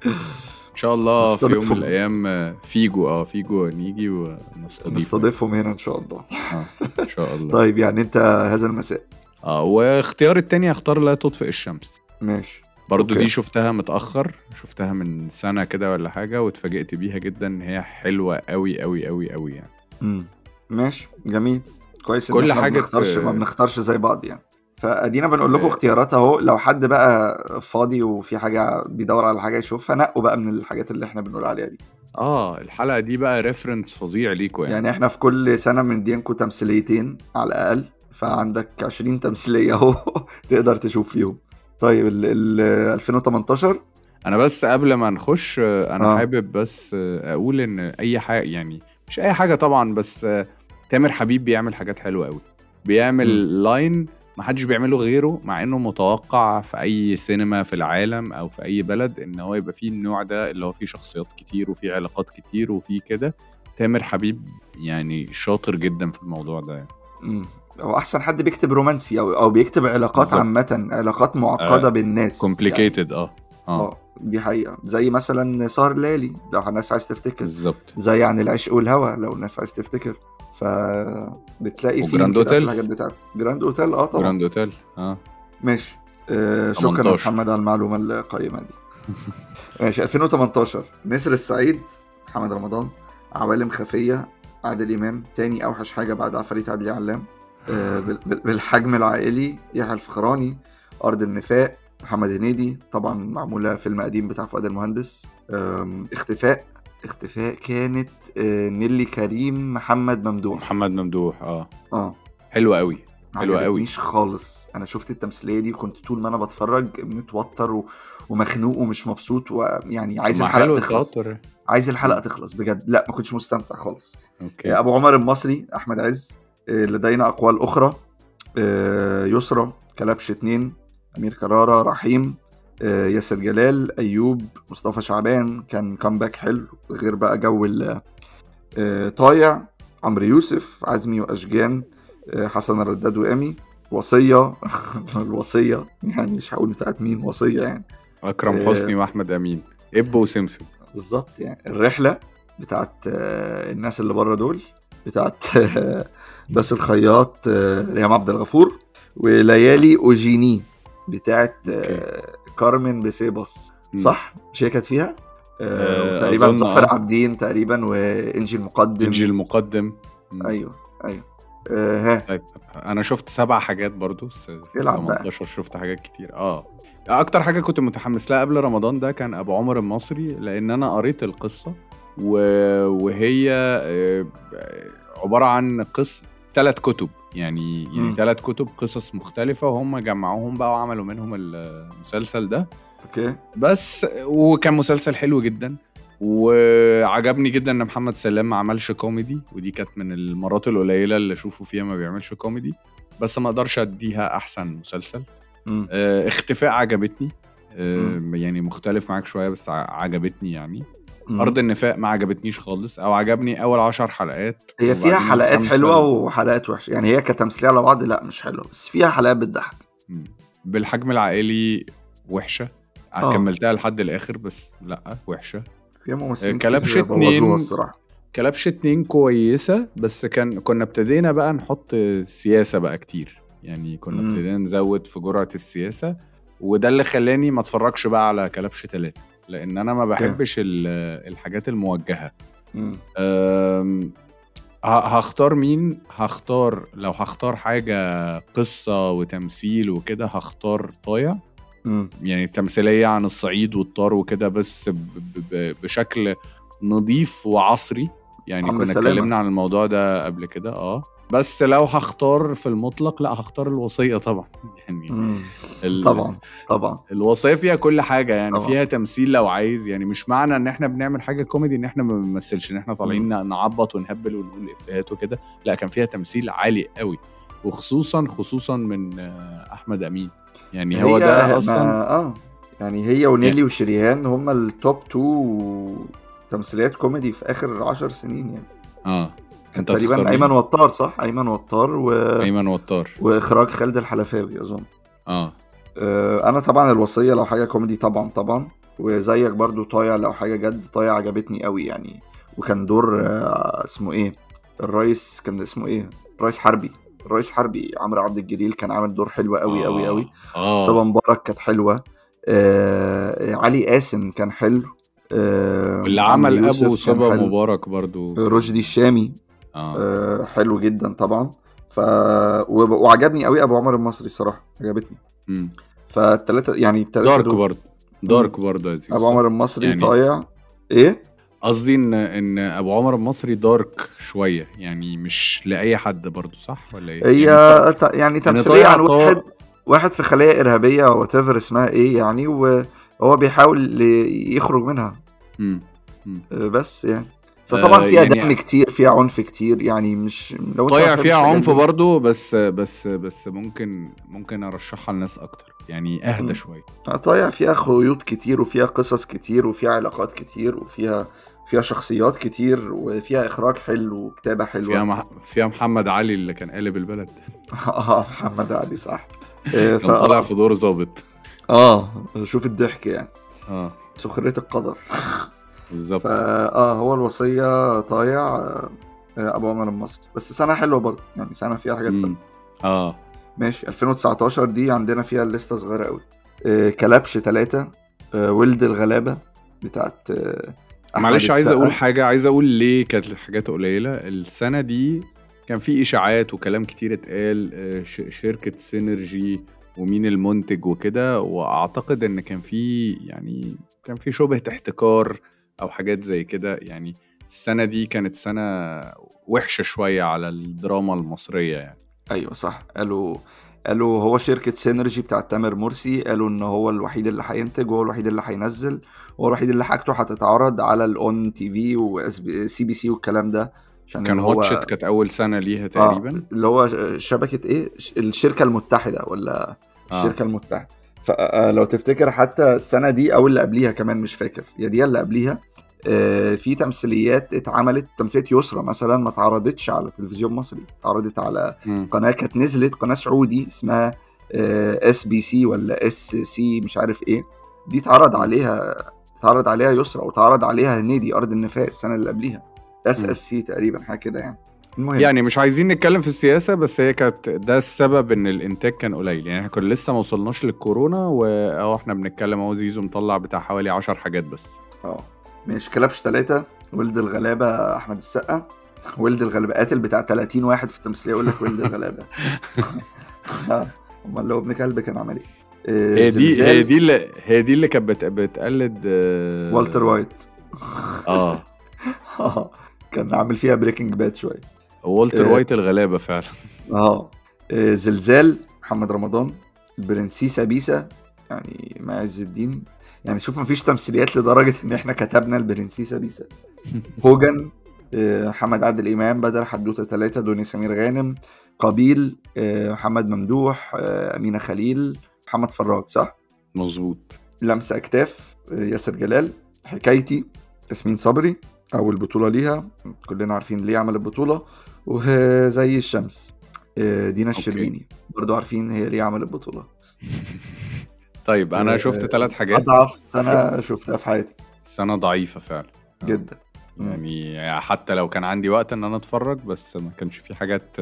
شاء الله في يوم من. الأيام آه، فيجو آه فيجو نيجي ونستضيفه نستضيفهم هنا إن شاء الله. آه إن شاء [LAUGHS] الله. طيب يعني أنت هذا المساء؟ آه واختيار التاني هختار لا تطفئ الشمس. ماشي. برضو okay. دي شفتها متأخر شفتها من سنة كده ولا حاجة واتفاجئت بيها جدا إن هي حلوة قوي قوي قوي قوي يعني. مم. ماشي. جميل. كويس إن كل إحنا حاجة ما بنختارش ما بنختارش زي بعض يعني. فأدينا بنقول لكم آه. اختيارات أهو. لو حد بقى فاضي وفي حاجة بيدور على حاجة يشوفها نقوا بقى من الحاجات اللي إحنا بنقول عليها دي. آه الحلقة دي بقى reference فظيع ليكوا يعني, يعني إحنا في كل سنة بندينكم تمثيليتين على الأقل فعندك 20 تمثيلية أهو [LAUGHS] تقدر تشوف فيهم. طيب ال ال 2018 أنا بس قبل ما نخش أنا آه. حابب بس أقول إن أي حاجة يعني مش أي حاجة طبعا بس تامر حبيب بيعمل حاجات حلوة قوي بيعمل لاين ما حدش بيعمله غيره مع إنه متوقع في أي سينما في العالم أو في أي بلد إن هو يبقى فيه النوع ده اللي هو فيه شخصيات كتير وفيه علاقات كتير وفيه كده. تامر حبيب يعني شاطر جدا في الموضوع ده يعني. هو أحسن حد بيكتب رومانسي أو أو بيكتب علاقات. عامة علاقات معقدة آه، بالناس. complicated يعني. آه. آه دي حقيقة. زي مثلا سهر ليالي لو الناس عايز تفتكر. بالظبط. زي عن العشق والهوى لو الناس عايز تفتكر. فبتلاقي فيه في أوتيل؟ الحاجات بتاعته جراند أوتيل؟ آه طبعا. جراند أوتيل آه. ماشي. آه شكرا يا 18. محمد على المعلومة القيمة دي. ماشي 2018 نسر السعيد محمد رمضان عوالم خفية عادل إمام تاني أوحش حاجة بعد عفاريت عادل علام آه بال- بال- بالحجم العائلي يحيى الفخراني أرض النفاق محمد هنيدي. طبعا معمولة فيلم قديم بتاع فؤاد المهندس. اختفاء. اختفاء كانت آه نيلي كريم محمد ممدوح. محمد ممدوح آه. آه. حلو قوي ما حلوة قوي. عجبتنيش خالص. أنا شفت التمثيلية دي وكنت طول ما أنا بتفرج متوتر و... ومخنوق ومش مبسوط ويعني عايز الحلقة تخلص. التوتر. عايز الحلقة تخلص بجد. لا ما كنتش مستمتع خالص. okay. أبو عمر المصري أحمد عز آه، لدينا أقوال أخرى آه، يسرى كلبش اتنين أمير كرارة رحيم آه، ياسر جلال أيوب مصطفى شعبان كان comeback حلو غير بقى جو آه، طايع عمرو يوسف عزمي وأشجان آه، حسن الرداد وأمي وصية [LAUGHS] الوصية يعني مش هقول بتاعت مين وصية يعني. أكرم آه. حسني وأحمد أمين ابو وسمسم. بالظبط يعني. الرحلة بتاعت آه، الناس اللي بره دول بتاعت آه، [LAUGHS] بس الخياط آه، ريهام عبد الغفور وليالي أوجيني بتاعت آه، كارمن بسيبس مم. صح مش هي كانت فيها آه، آه تقريبا ظفر آه. عابدين تقريبا وانجي المقدم انجي المقدم مم. أيوه أيوه آه ها طيب أنا شفت سبع حاجات برضو يلعب بقى. 18 شفت حاجات كتير آه أكتر حاجة كنت متحمس لها قبل رمضان ده كان أبو عمر المصري لأن أنا قريت القصة. وهي آه، عبارة عن قصه ثلاث كتب يعني يعني. ثلاث كتب قصص مختلفة وهم جمعوهم بقى وعملوا منهم المسلسل ده. أوكي. بس وكان مسلسل حلو جدا. وعجبني جدا إن محمد سلام ما عملش كوميدي ودي كانت من المرات القليلة اللي أشوفه فيها ما بيعملش كوميدي. بس ما أقدرش أديها أحسن مسلسل. آه، اختفاء عجبتني. آه، يعني مختلف معاك شوية بس عجبتني يعني. أرض النفاق ما عجبتنيش خالص أو عجبني أول عشر حلقات هي فيها حلقات حلوة وحلقات وحشة يعني هي كتمثيلية على بعض لا مش حلوة بس فيها حلقات بتضحك. بالحجم العائلي وحشة آه. كملتها لحد الآخر بس لا وحشة فيها ممثلين كلبش اتنين. كلبش اتنين كويسة بس كان كنا ابتدينا بقى نحط سياسة بقى كتير يعني كنا. ابتدينا نزود في جرعة السياسة وده اللي خلاني ما اتفرجش بقى على كلبش تلاتة لأن أنا ما بحبش ال- الحاجات الموجهة مم. أم، ه- هختار مين هختار لو هختار حاجة قصة وتمثيل وكده هختار طايع. يعني تمثيلية عن الصعيد والطار وكده بس بشكل نظيف وعصري يعني كنا. اتكلمنا عن الموضوع ده قبل كده آه بس لو هختار في المطلق لا هختار الوصية طبعا. يعني. ال- طبعا طبعا. الوصية فيها كل حاجة يعني طبعا. فيها تمثيل لو عايز. يعني مش معنى إن إحنا بنعمل حاجة كوميدي إن إحنا ما بنمثلش إن إحنا طالعين نعبط ونهبل ونقول إفيهات وكده. لا كان فيها تمثيل عالي قوي. وخصوصا خصوصا من أحمد أمين. يعني هو ده أصلا آه. يعني هي ونيلي وشريهان هم ال top two تمثيليات كوميدي في آخر عشر سنين يعني. آه. أنت تقريبا أيمن؟ وطار صح؟ أيمن وتار و... أيمن وتار. وإخراج خالد الحلفاوي أظن. آه. آه، أنا طبعا الوصية لو حاجة كوميدي طبعا طبعا. وزيك برضو طايع لو حاجة جد طايع عجبتني قوي يعني. وكان دور آه، اسمه إيه؟ الرئيس كان اسمه إيه؟ رئيس حربي. الرئيس حربي عمرو عبد الجليل كان عامل دور حلو قوي قوي قوي. آه. صبا مبارك كانت حلوة. آه علي قاسم كان حلو. آه واللي عمل أبو صبا. مبارك برضو. رشدي الشامي. آه آه حلو جدا طبعا ف وعجبني قوي أبو عمر المصري الصراحة عجبتني مم. فالثلاثه يعني الثلاثه دارك دول برضو دارك زيزو. أبو عمر المصري يعني- طايع إيه قصدي ان إن أبو عمر المصري دارك شوية يعني مش لأي حد برضو صح ولا إيه؟ هي يعني ت- يعني تمثيليه عن واحد واحد في خليه إرهابية وات اسمها إيه يعني و هو بيحاول يخرج منها مم. مم. آه، بس يعني فطبعا آه، فيها يعني- دم كتير فيها عنف كتير يعني مش لو بتحبش فيها عنف برضو بس بس بس ممكن ممكن أرشحها لناس أكتر يعني. أهدى شوية. طايع فيها خيوط كتير وفيها قصص كتير وفيها علاقات كتير وفيها فيها شخصيات كتير وفيها إخراج حلو وكتابة حلوة. فيها مح... فيها محمد علي اللي كان قالب البلد. [LAUGHS] آه محمد علي صح. [LAUGHS] آه، كان فا طالع في دور ظابط. آه شوف الضحك يعني. آه. سخرية القدر. [LAUGHS] بالظبط. فا آه هو الوصية طايع آه، أبو عمر المصري بس سنة حلوة برضه يعني سنة فيها حاجات حلوة. آه. ماشي. 2019 دي عندنا فيها الليسته صغيرة قوي. آه كلبش ثلاثة آه ولد الغلابة بتاعت آه معلش عايز. أقول حاجة عايز أقول ليه كانت الحاجات قليلة. السنة دي كان في إشاعات وكلام كتير اتقال آه، ش- شركة سينرجي ومين المنتج وكده. وأعتقد إن كان في يعني كان في شبهة احتكار أو حاجات زي كده. يعني السنة دي كانت سنة وحشة شوية على الدراما المصرية يعني. أيوه صح. قالوا قالوا هو شركة سينرجي بتاعت تامر مرسي قالوا إن هو الوحيد اللي هينتج وهو الوحيد اللي هينزل وهو الوحيد اللي حاجته هتتعرض على ال ON TV و CBC والكلام ده. عشان كان هو Watch iT كانت أول سنة ليها آه تقريبا. اللي هو شبكة إيه؟ الشركة المتحدة ولا آه. الشركة المتحدة. فلو تفتكر حتى السنة دي أو اللي قبليها كمان مش فاكر. يا دي اللي قبليها. آه، في تمثيليات اتعملت تمثيلية يسرى مثلا ما اتعرضتش على تلفزيون مصري اتعرضت على مم. قناة كانت نزلت قناة سعودي اسمها SBC ولا SC مش عارف إيه. دي اتعرض عليها اتعرض عليها يسرى واتعرض عليها هنيدي أرض النفاق السنة اللي قبليها. S. SC تقريبا حاجة كده يعني. المهم. يعني مش عايزين نتكلم في السياسة بس هي كانت ده السبب إن الإنتاج كان قليل. يعني إحنا كنا لسه ما وصلناش للكورونا وأهو إحنا بنتكلم أهو زيزو مطلع بتاع حوالي 10 حاجات بس. أه. ماشي كلبش ثلاثة ولد الغلابة أحمد السقا ولد الغلابة قاتل بتاع 30 واحد في التمثيلية يقول لك ولد الغلابة. [LAUGHS] أمال لو ابن كلب كان عمل إيه؟ آه، هي دي زلزال. هي دي اللي هي دي اللي كانت بت- بتقلد آه، والتر وايت. آه. [LAUGHS] كان عامل فيها Breaking Bad شوية. والتر آه. وايت الغلابة فعلا. آه آه، زلزال محمد رمضان البرنسيسة بيسة يعني مع عز الدين. يعني شوف مفيش تمثيليات لدرجة إن إحنا كتبنا البرنسيسة بيسا [LAUGHS] هوجن آه، محمد عادل إمام بدل حدوتة ثلاثة دنيا سمير غانم قابيل آه، محمد ممدوح أمينة خليل محمد فراج صح؟ مظبوط. لمسه أكتاف ياسر جلال حكايتي ياسمين صبري أول بطولة ليها كلنا عارفين ليه عمل البطولة. وزي الشمس. آه، دينا الشربيني. برضو عارفين هي ليه عمل البطوله [LAUGHS] طيب أنا آه، شفت ثلاث حاجات. أضعف سنة شفتها في حياتي. سنة ضعيفة فعلا. آه. جدا. يعني حتى لو كان عندي وقت إن أنا أتفرج بس ما كانش في حاجات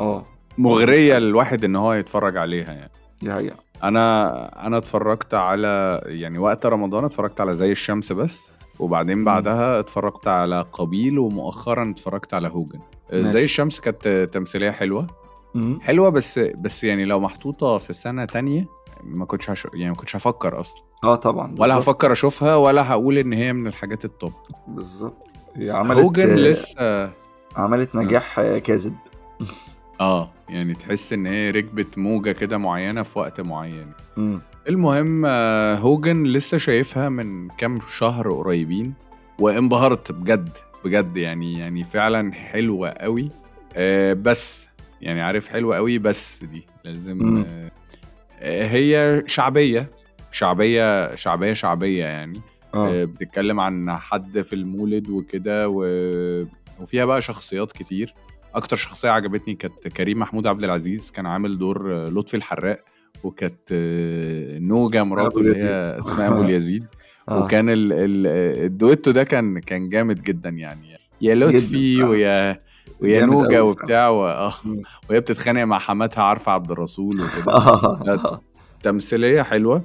آه مغرية للواحد إن هو يتفرج عليها يعني. دي حقيقة. أنا أنا اتفرجت على يعني وقت رمضان اتفرجت على زي الشمس بس وبعدين. بعدها اتفرجت على قبيل ومؤخرا اتفرجت على هوجن. ماشي. زي الشمس كانت تمثيلية حلوة مم. حلوة بس بس يعني لو محطوطة في سنة تانية ما كنتش هش... يعني ما كنتش هفكر أصلا آه طبعا ولا بالظبط. هفكر أشوفها ولا هقول إن هي من الحاجات التوب بالظبط هي عملت هوجن لسه عملت نجاح آه، كاذب [LAUGHS] آه يعني تحس إن هي ركبت موجة كده معينة في وقت معين مم. المهم آه، هوجن لسه شايفها من كام شهر قريبين وانبهرت بجد بجد يعني يعني فعلا حلوة قوي. آه، بس يعني عارف حلوة قوي بس دي لازم. آه، آه، هي شعبية شعبية شعبية شعبية يعني. آه. آه، بتتكلم عن حد في المولد وكده و... وفيها بقى شخصيات كتير. أكتر شخصية عجبتني كانت كريم محمود عبد العزيز كان عامل دور آه، لطفي الحراق وكانت آه، نوجة مراته اللي هي. اسمها أبو اليزيد. [LAUGHS] آه. وكان ال... ال... الدويتو ده كان كان جامد جدا يعني يا لطفي جداً. ويا ويا أوي وبتاع و... آه،. وهي بتتخانق مع حماتها عارفة عبد الرسول وكده آه. تمثيلية حلوة.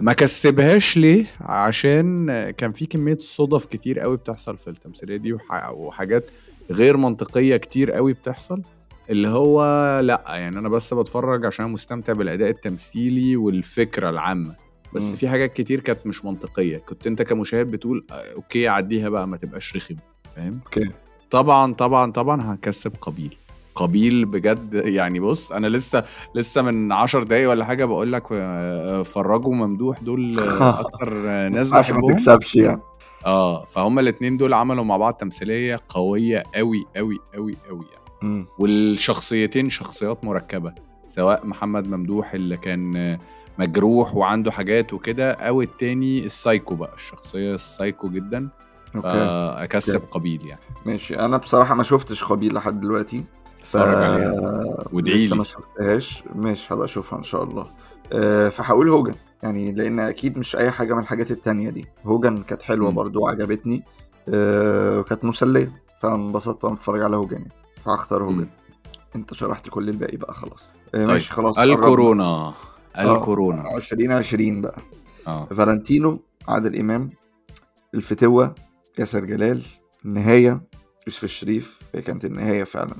ما كسبهاش ليه عشان كان في كمية صدف كتير قوي بتحصل في التمثيلية دي وح- وحاجات غير منطقية كتير قوي بتحصل اللي هو لأ يعني أنا بس بتفرج عشان مستمتع بالأداء التمثيلي والفكرة العامة بس مم. في حاجات كتير كانت مش منطقية. كنت أنت كمشاهد بتقول آه، okay عديها بقى ما تبقاش رخم فاهم؟ okay. طبعا طبعا طبعا هكسب قابيل. قابيل بجد يعني بص أنا لسه لسه من 10 دقايق ولا حاجة بقول لك آه، فرج وممدوح دول آه، [LAUGHS] أكتر ناس عشان ما بحبهم. تكسبش يعني. آه فهم الاثنين دول عملوا مع بعض تمثيلية قوية قوي قوي قوي قوي يعني. والشخصيتين شخصيات مركبة سواء محمد ممدوح اللي كان مجروح وعنده حاجات وكده أو التاني السايكو بقى الشخصية ال psycho جدا. okay. فاكسب okay. قابيل يعني. ماشي. أنا بصراحة ما شفتش قابيل لحد دلوقتي. ف... اتفرج عليها وادعي لي. ما شفتهاش. ماشي هبقى أشوفها إن شاء الله. أه فهقول هوجان. يعني لأن أكيد مش أي حاجة من الحاجات التانية دي. هوجان كانت حلوة. برضو وعجبتني. أه وكانت مسلية. فانبسطت وأنا بتفرج على هوجان. يعني فهختار هوجن. أنت شرحت كل الباقي بقى خلاص. أه طيب. ماشي خلاص. الكورونا. الكورونا. 2020 بقى. آه. فالنتينو عادل إمام الفتوة ياسر جلال النهاية يوسف الشريف هي كانت النهاية فعلا.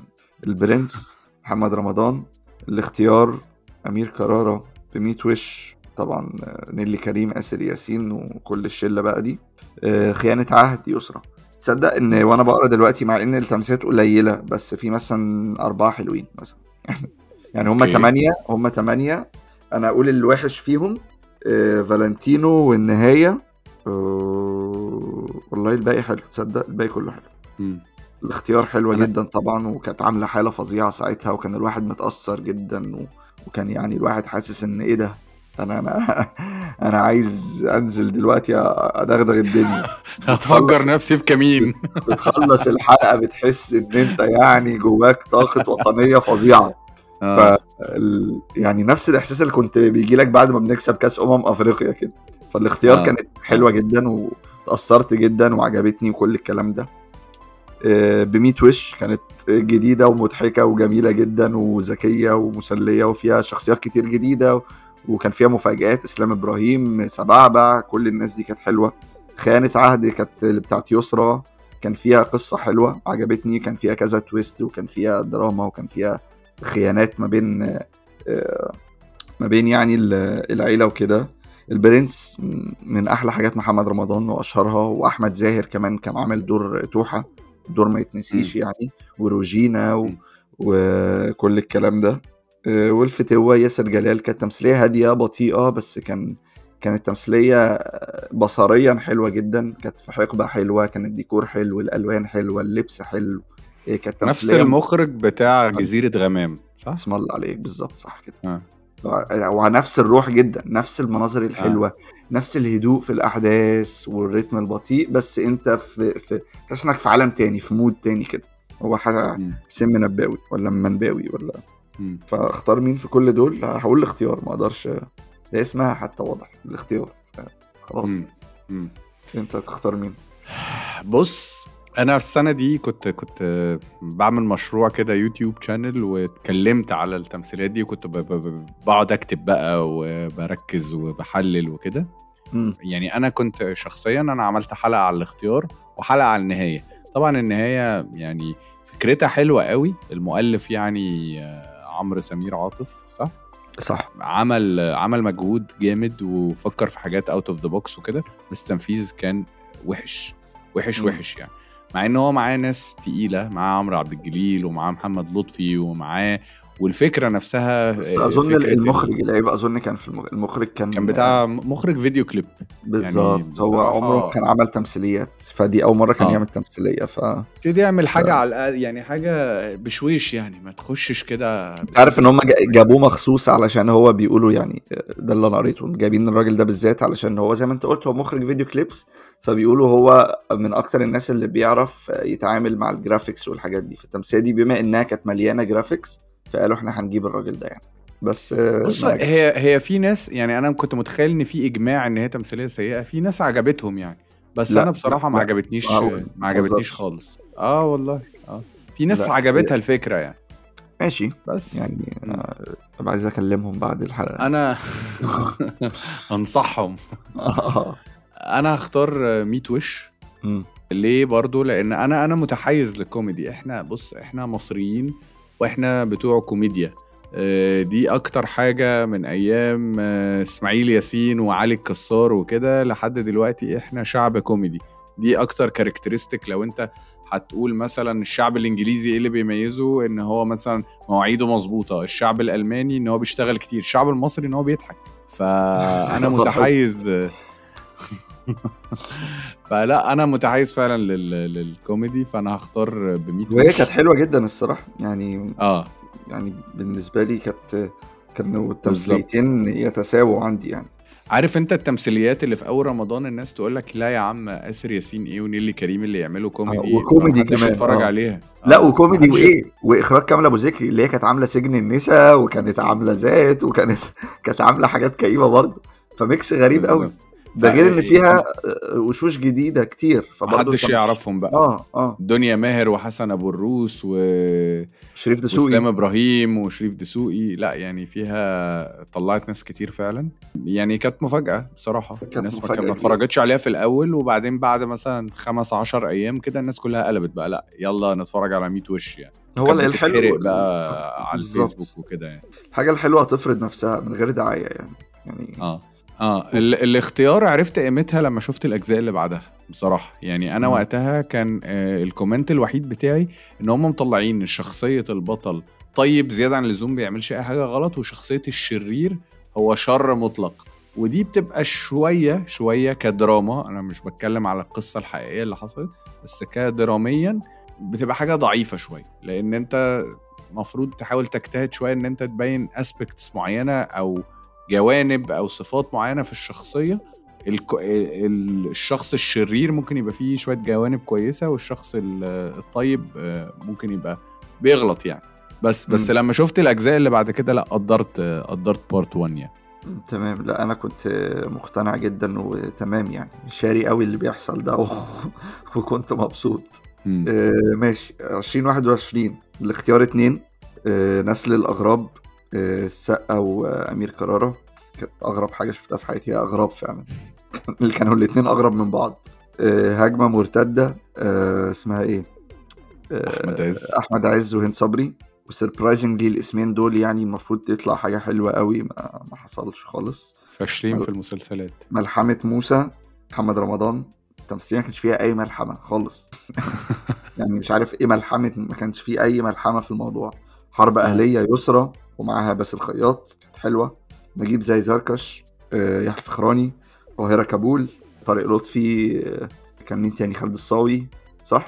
البرنس [LAUGHS] محمد رمضان الاختيار أمير كرارة بميت وش طبعا آه، نيلي كريم آسر ياسين وكل الشلة بقى دي. آه، خيانة عهد يسرى. تصدق إن وأنا بقرأ دلوقتي مع إن التمثيلات قليلة بس في مثلا أربعة حلوين مثلا. [LAUGHS] يعني هم okay. ثمانيه هم ثمانيه أنا أقول الوحش فيهم آه، فالنتينو والنهاية. آه، والله الباقي حلو تصدق الباقي كله حلو. مم. الاختيار حلوة أنا- جدا طبعا وكانت عاملة حالة فظيعة ساعتها وكان الواحد متأثر جدا و... وكان يعني الواحد حاسس إن إيه ده؟ أنا أنا [LAUGHS] أنا عايز أنزل دلوقتي أدغدغ الدنيا. [LAUGHS] هفجر نفسي في كمين. بتخلص الحلقة بتحس إن أنت يعني جواك طاقة وطنية فظيعة. آه. ال- يعني نفس الإحساس اللي كنت بيجي لك بعد ما بنكسب كأس أمم أفريقيا كده فالاختيار آه. كانت حلوة جدا وتأثرت جدا وعجبتني وكل الكلام ده آه، بميت وش كانت جديدة ومضحكة وجميلة جدا وذكية ومسلية وفيها شخصيات كتير جديدة وكان فيها مفاجآت إسلام إبراهيم سبعبع كل الناس دي كانت حلوة خيانه عهد كانت اللي بتاعت يسرا كان فيها قصة حلوة عجبتني كان فيها كذا تويست وكان فيها دراما وكان فيها خيانات ما بين آه، ما بين يعني ال- العيلة وكده. البرنس من أحلى حاجات محمد رمضان وأشهرها وأحمد زاهر كمان كان عامل دور توحة دور ما يتنسيش يعني وروجينا و... وكل الكلام ده. آه، والفتوة ياسر جلال كانت تمثيلية هادية بطيئة بس كان كانت تمثيلية بصريا حلوة جدا. كانت في حقبة حلوة كان الديكور حلو الألوان حلوة اللبس حلو. آه، كانت نفس المخرج بتاع جزيرة غمام صح؟ اسم الله عليك بالظبط صح كده آه. ونفس الروح جدا نفس المناظر الحلوة آه. نفس الهدوء في الأحداث والريتم البطيء بس أنت في في تحس إنك في عالم تاني في mood تاني كده هو. سم نباوي ولا منباوي ولا مم. فاختار مين في كل دول هقول الاختيار ما أقدرش هي اسمها حتى واضح الاختيار خلاص مم. مم. أنت تختار مين بص أنا في السنة دي كنت كنت بعمل مشروع كده يوتيوب شانل واتكلمت على التمثيليات دي وكنت بقعد أكتب بقى وبركز وبحلل وكده. يعني أنا كنت شخصيا أنا عملت حلقة على الاختيار وحلقة على النهاية. طبعا النهاية يعني فكرتها حلوة قوي. المؤلف يعني آه، عمرو سمير عاطف صح؟ صح. عمل عمل مجهود جامد وفكر في حاجات out of the box وكده بس التنفيذ كان وحش. وحش. وحش يعني. مع إن هو معاه ناس تقيلة معاه عمرو عبد الجليل ومعاه محمد لطفي ومعاه والفكرة نفسها بس آه، أظن المخرج اللي هيبقى أظن كان في المخ... المخرج كان كان بتاع مخرج فيديو كليب. بالظبط. هو بصراحة- عمره كان عمل تمثيليات فدي أول مرة كان آه. يعمل تمثيلية ف ابتدي يعمل حاجة على الأقل- يعني حاجة بشويش يعني ما تخشش كده. عارف إن هم جا- جابوه مخصوص علشان هو بيقولوا يعني ده اللي أنا قريته جايبين الراجل ده بالذات علشان هو زي ما أنت قلت هو مخرج video clips فبيقولوا هو من أكتر الناس اللي بيعرف يتعامل مع ال graphics والحاجات دي. في التمثيليه دي بما إنها كانت مليانة graphics فقالوا إحنا هنجيب الراجل ده يعني. بس بص ما- هي هي في ناس يعني أنا كنت متخيل إن في إجماع إن هي تمثيلية سيئة في ناس عجبتهم يعني. بس لا، أنا بصراحة ما لا، عجبتنيش معقول، ما عجبتنيش. خالص. آه والله آه. في ناس عجبتها الفكرة يعني. ماشي. بس. يعني أنا طب عايز أكلمهم بعد الحلقة. أنا [LAUGHS] أنصحهم. أنا هختار ميت وش. ليه برضو؟ لأن أنا أنا متحيز للكوميدي. إحنا بص إحنا مصريين وإحنا بتوع كوميديا. آه، دي أكتر حاجة من أيام آه، إسماعيل ياسين وعلي الكسار وكده لحد دلوقتي إحنا شعب كوميدي. دي أكتر characteristic لو أنت هتقول مثلا الشعب الإنجليزي إيه اللي بيميزه؟ إن هو مثلا مواعيده مظبوطة الشعب الألماني إن هو بيشتغل كتير الشعب المصري إن هو بيضحك. فأنا [LAUGHS] متحيز. [LAUGHS] فلا أنا متحيز فعلا لل... للكوميدي فأنا هختار ب 100 وهي كانت حلوة جدا الصراحة يعني آه. يعني بالنسبة لي كانت كانوا التمثيليتين يتساووا عندي يعني. عارف أنت التمثيليات اللي في أول رمضان الناس تقول لك لا يا عم آسر ياسين إيه ونيلي كريم اللي يعملوا كوميدي؟ آه، وكوميدي محدش كمان، يتفرج آه. عليها. لا آه، وكوميدي محدش- وإيه؟ وإخراج كاملة أبو ذكري اللي هي كانت عاملة سجن النساء وكانت عاملة ذات وكانت كانت عاملة حاجات كئيبة برضه. ف mix غريب قوي. ده غير إن فيها آه، وشوش جديدة كتير محدش يعرفهم بقى. آه آه. دنيا ماهر وحسن أبو الروس و... شريف وإسلام دسوقي إبراهيم وشريف دسوقي. لا يعني فيها طلعت ناس كتير فعلا. يعني كانت مفاجأة بصراحة. كانت الناس ما كانت. اتفرجتش عليها في الأول وبعدين بعد مثلا خمس عشر أيام كده الناس كلها قلبت بقى. لا يلا نتفرج على 100 وش يعني. هو الحلو بقى على. الفيسبوك وكده يعني. الحاجة الحلوة هتفرض نفسها من غير دعاية يعني. يعني آه. آه ال- الاختيار عرفت قيمتها لما شفت الأجزاء اللي بعدها بصراحة. يعني أنا مم. وقتها كان آه ال comment الوحيد بتاعي إن هم مطلعين شخصية البطل طيب زيادة عن اللزوم بيعملش أي حاجة غلط وشخصية الشرير هو شر مطلق. ودي بتبقى شوية شوية كدراما. أنا مش بتكلم على القصة الحقيقية اللي حصلت بس كدراميا بتبقى حاجة ضعيفة شوية. لأن أنت المفروض تحاول تجتهد شوية إن أنت تبين aspects معينة أو جوانب أو صفات معينة في الشخصية. الشخص الشرير ممكن يبقى فيه شوية جوانب كويسة والشخص ال- الطيب آه، ممكن يبقى بيغلط يعني. بس بس مم. لما شفت الأجزاء اللي بعد كده لا قدرت قدرت بارت 1 يعني. تمام. لا أنا كنت مقتنع جدا وتمام يعني. شاري قوي اللي بيحصل ده و... [LAUGHS] وكنت مبسوط. آه، ماشي. 2021 الاختيار اتنين. آه، نسل الأغراب. السقا وأمير كرارة. كانت أغرب حاجة شفتها في حياتي هي اغراب فعلا. [LAUGHS] اللي كانوا الاتنين أغرب من بعض. آه، هجمة مرتدة آه، اسمها إيه؟ آه، أحمد عز. أحمد عز وهند صبري. وسربرايزنجلي الاسمين دول يعني المفروض تطلع حاجة حلوة قوي ما, ما حصلش خالص. فاشلين في المسلسلات. ملحمة موسى محمد رمضان. التمثيليه ما كانش فيها أي ملحمة خالص. [LAUGHS] يعني مش عارف إيه ملحمة ما كانش فيه أي ملحمة في الموضوع. حرب أهلية يسرى. ومعاها باسل الخياط كانت حلوة. نجيب زي زركش آه، يحيى فخراني قاهره كابول طارق لطفي آه، كان مين تاني؟ خالد الصاوي صح؟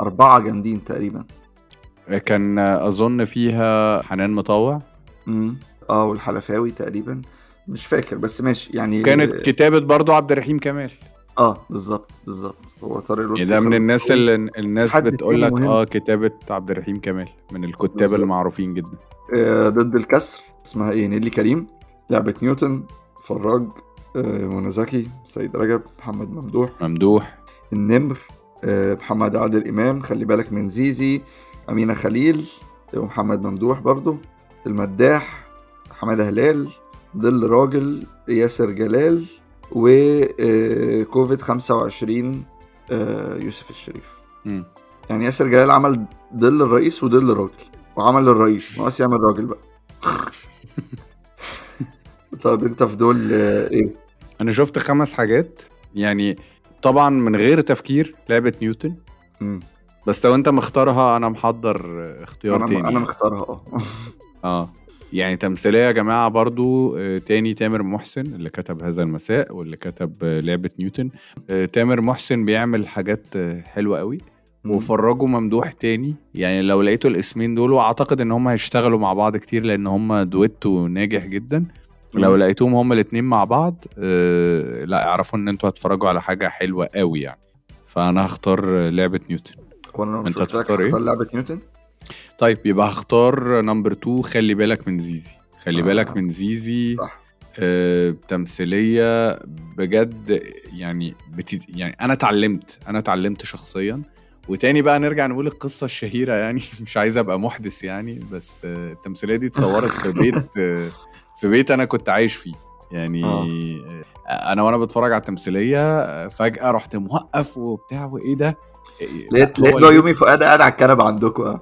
أربعة جامدين تقريبا. كان أظن فيها حنان مطوع. امم آه والحلفاوي تقريبا. مش فاكر بس ماشي يعني كانت كتابة برضو عبد الرحيم كمال. آه بالظبط بالظبط هو طارق لطفي يعني ده من الناس. اللي الناس بتقول لك. آه كتابة عبد الرحيم كمال من الكتاب. المعروفين جدا آه، ضد الكسر اسمها إيه نيلي كريم لعبة نيوتن فراج آه، منى زكي سيد رجب محمد ممدوح ممدوح النمر آه، محمد عادل إمام خلي بالك من زيزي أمينة خليل آه، ومحمد ممدوح برضو المداح حمادة هلال ظل راجل ياسر جلال وكوفيد 25 آه، يوسف الشريف. مم. يعني ياسر جلال عمل ظل الرئيس وظل راجل وعمل الرئيس ناقص يعمل راجل بقى. [LAUGHS] طب انت في دول آه، إيه؟ أنا شفت خمس حاجات. يعني طبعا من غير تفكير لعبة نيوتن. مم. بس لو انت مختارها أنا محضر اختيار أنا تاني. أنا مختارها آه. آه. يعني تمثيلية يا جماعة برضو آه، تاني تامر محسن اللي كتب هذا المساء واللي كتب لعبة نيوتن. آه، تامر محسن بيعمل حاجات آه، حلوة قوي وفرجوا ممدوح تاني. يعني لو لقيتوا الاسمين دول وأعتقد إن هم هيشتغلوا مع بعض كتير لأن هم دويتو ناجح جدا. لو مم. لقيتوهم هم الاتنين مع بعض لا اعرفوا إن أنتوا هتتفرجوا على حاجة حلوة قوي يعني. فأنا هختار لعبة نيوتن. وأنا أنت هتختار إيه؟ لعبة نيوتن؟ طيب يبقى هختار number 2 خلي بالك من زيزي. خلي آه. بالك من زيزي صح. آه، تمثيلية بجد يعني بت... يعني أنا اتعلمت أنا اتعلمت شخصيا. وتاني بقى نرجع نقول القصة الشهيرة يعني [LAUGHS] مش عايز أبقى محدث يعني بس آه، التمثيلية دي اتصورت في [LAUGHS] بيت آه، في بيت أنا كنت عايش فيه. يعني آه. آه، أنا وأنا بتفرج على التمثيلية آه، فجأة رحت موقف وبتاع وإيه ده؟ لقيت لقيت يومي فؤاد قاعد على الكنبة عندكم. آه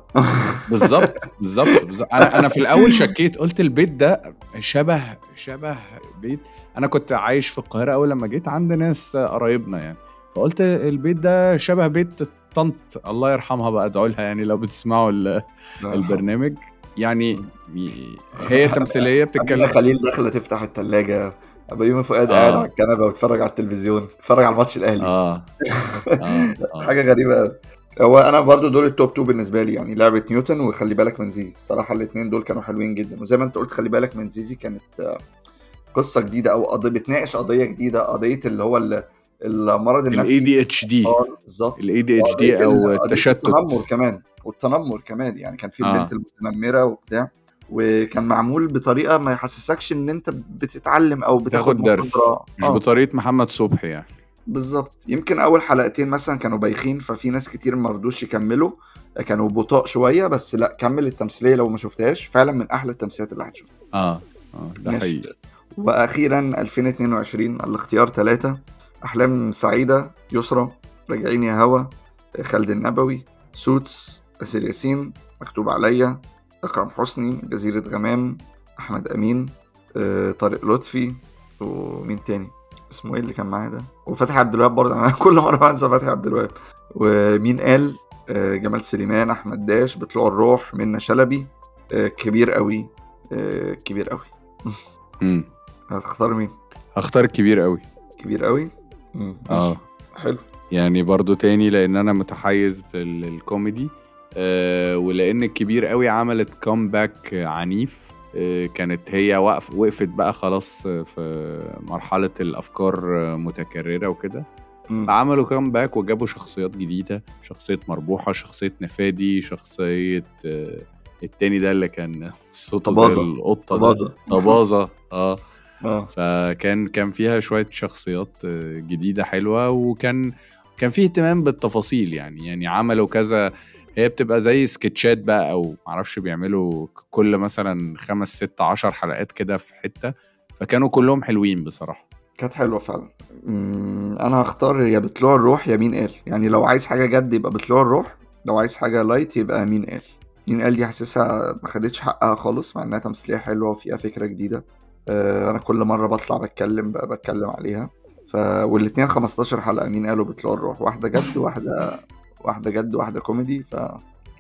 بالظبط بالظبط. أنا أنا في الأول شكيت قلت البيت ده شبه شبه بيت. أنا كنت عايش في القاهرة أول لما جيت عند ناس قرايبنا يعني. فقلت البيت ده شبه بيت طنط الله يرحمها بقى ادعوا لها يعني لو بتسمعوا ال- البرنامج. يعني [LAUGHS] هي تمثيلية بتتكلم خليل داخلة تفتح الثلاجه بيومي فؤاد آه. قاعد على الكنبة وبيتفرج على التلفزيون بيتفرج على الماتش الأهلي. آه. [LAUGHS] آه, آه. حاجة غريبة قوي هو أنا برضو دول ال top 2 بالنسبة لي يعني لعبة نيوتن وخلي بالك من زيزي. الصراحة الاثنين دول كانوا حلوين جدا. وزي ما أنت قلت خلي بالك من زيزي كانت آه، قصة جديدة أو قضية بتناقش قضية جديدة قضية اللي هو ال- المرض الاي النفسي. دي اتش دي بالظبط. الاي دي اتش دي أو التشتت. التنمر كمان. والتنمر كمان يعني كان في آه. البنت المتنمرة وبتاع. وكان معمول بطريقة ما يحسسكش إن أنت بتتعلم أو بتاخد تاخد درس. مش آه. بطريقة محمد صبحي يعني. بالظبط. يمكن أول حلقتين مثلا كانوا بايخين ففي ناس كتير ما رضوش يكملوا. كانوا بطاء شوية بس لأ كمل التمثيلية لو ما شفتهاش. فعلا من أحلى التمثيليات اللي هتشوفها. آه. آه. ده. حقيقي. وأخيرا 2022 الاختيار ثلاثة أحلام سعيدة يسرى راجعين يا هوا. خالد النبوي. سوتس أسر ياسين. مكتوب عليا. أكرم حسني جزيرة غمام أحمد أمين آه، طارق لطفي ومين تاني؟ اسمه إيه اللي كان معايا ده؟ وفتحي عبد الوهاب برضه. أنا [LAUGHS] كل مرة بنسى فتحي عبد الوهاب. ومين قال؟ آه، جمال سليمان أحمد داش بطلوع الروح منى شلبي. آه، كبير قوي. كبير قوي. امم هتختار مين؟ هختار الكبير قوي. كبير قوي؟ آه. حلو. يعني برضو تاني لأن أنا متحيز لل- للكوميدي. ولأن الكبير قوي عملت comeback عنيف آه كانت هي وقف وقفت بقى خلاص آه، في مرحلة الأفكار آه، متكررة وكده. فعملوا comeback وجابوا شخصيات جديدة شخصية مربوحة شخصية نفادي شخصية آه التاني ده اللي كان [LAUGHS] صوته زي طبازة. القطة ده طبازة. طبازة [LAUGHS] آه فكان كان فيها شوية شخصيات آه، جديدة حلوة وكان كان فيه اهتمام بالتفاصيل يعني يعني عملوا كذا هي بتبقى زي سكتشات بقى أو معرفش بيعملوا كل مثلا خمس ست عشر حلقات كده في حتة. فكانوا كلهم حلوين بصراحة. كانت حلوة فعلا. أنا هختار يا بطلوع الروح يا مين قال. يعني لو عايز حاجة جد يبقى بطلوع الروح لو عايز حاجة لايت يبقى مين قال. مين قال دي حاسسها ما خدتش حقها خالص مع إنها تمثيلية حلوة وفيها فكرة جديدة. آه، أنا كل مرة بطلع بتكلم بقى بتكلم عليها. ف والاتنين 15 حلقة مين قالوا بطلوع الروح؟ واحدة جد واحدة واحدة جد واحدة كوميدي ف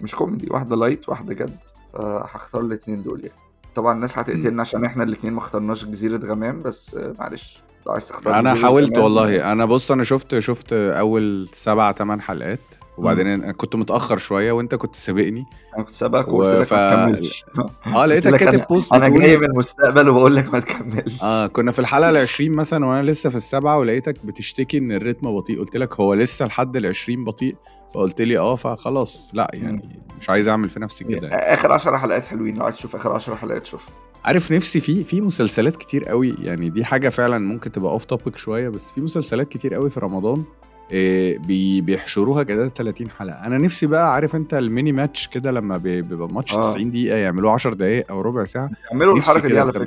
مش كوميدي واحدة light واحدة جد فهختار الاتنين دول يعني. طبعا الناس هتقتلنا عشان إحنا الاتنين ما اخترناش جزيرة غمام بس معلش لو عايز تختار أنا حاولت والله. أنا بص أنا شفت شفت أول سبع ثمان حلقات وبعدين أنا كنت متأخر شوية وأنت كنت سابقني. أنا كنت سابقك وقلت لك وف- ما تكملش. آه لقيتك كاتب post أنا جاي من المستقبل وبقول لك ما تكملش. آه كنا في الحلقة ال 20 مثلا وأنا لسه في السبعه ولقيتك بتشتكي إن ال rhythm بطيء. قلت لك هو لسه لحد ال 20 بطيء؟ فقلت لي آه فخلاص لا يعني مش عايز أعمل في نفسي كده يعني. آخر 10 حلقات حلوين لو عايز تشوف آخر 10 حلقات شوف عارف نفسي في في مسلسلات كتير قوي يعني دي حاجة فعلا ممكن تبقى off topic شوية بس في مسلسلات كتير قوي في رمضان إيه بي بيحشروها كده 30 حلقة أنا نفسي بقى عارف أنت ال mini match كده لما بي- بيبقى ماتش آه. 90 دقيقة يعملوه 10 دقائق أو ربع ساعة اعملوا نفسي الحركة دي على. فكرة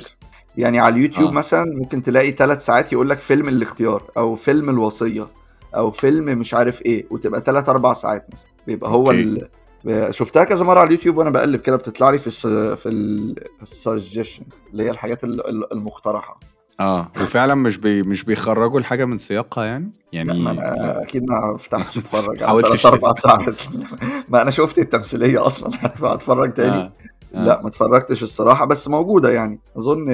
يعني على اليوتيوب آه. مثلا ممكن تلاقي ثلاث ساعات يقول لك فيلم الاختيار أو فيلم الوصية أو فيلم مش عارف إيه وتبقى ثلاث أربع ساعات مثلا بيبقى هو. ال... شفتها كذا مرة على اليوتيوب وأنا بقلب كده بتطلع لي في الس... في السجشن اللي هي الحاجات ال- ال- المقترحة آه وفعلا مش بي مش بيخرجوا الحاجة من سياقها يعني يعني ما لا. أكيد ما فتحتش أتفرج [LAUGHS] على ثلاث أربع. ساعات [LAUGHS] ما أنا شفت التمثيلية أصلا [LAUGHS] هتبقى أتفرج تاني آه. آه. لا ما اتفرجتش الصراحة بس موجودة يعني أظن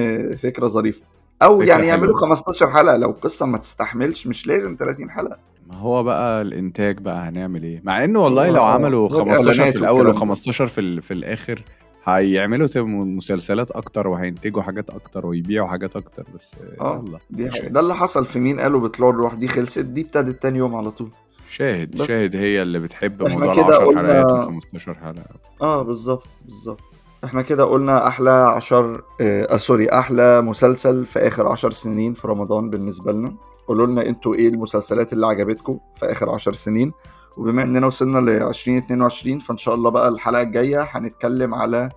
فكرة ظريفة أو يعني يعملوا حلوة. 15 حلقة. لو القصة ما تستحملش مش لازم 30 حلقة. ما هو بقى الإنتاج بقى هنعمل إيه؟ مع إنه والله لو آه، عملوا غير 15 إعلانات في الأول والكلام و15 في ال- في الآخر هيعملوا مسلسلات أكتر وهينتجوا حاجات أكتر ويبيعوا حاجات أكتر بس آه يلا دي. ده اللي حصل في مين قالوا بطلوع الروح؟ دي خلصت دي ابتدت تاني يوم على طول. شاهد شاهد هي اللي بتحب موضوع ال 10 قلنا- حلقات و 15 حلقة. آه بالظبط بالظبط. إحنا كده قلنا أحلى عشر آه آه، سوري أحلى مسلسل في اخر عشر سنين في رمضان بالنسبة لنا. قولوا لنا أنتوا إيه المسلسلات اللي عجبتكم في اخر عشر سنين. وبما اننا وصلنا ل 2022 فان شاء الله بقى الحلقة الجاية هنتكلم على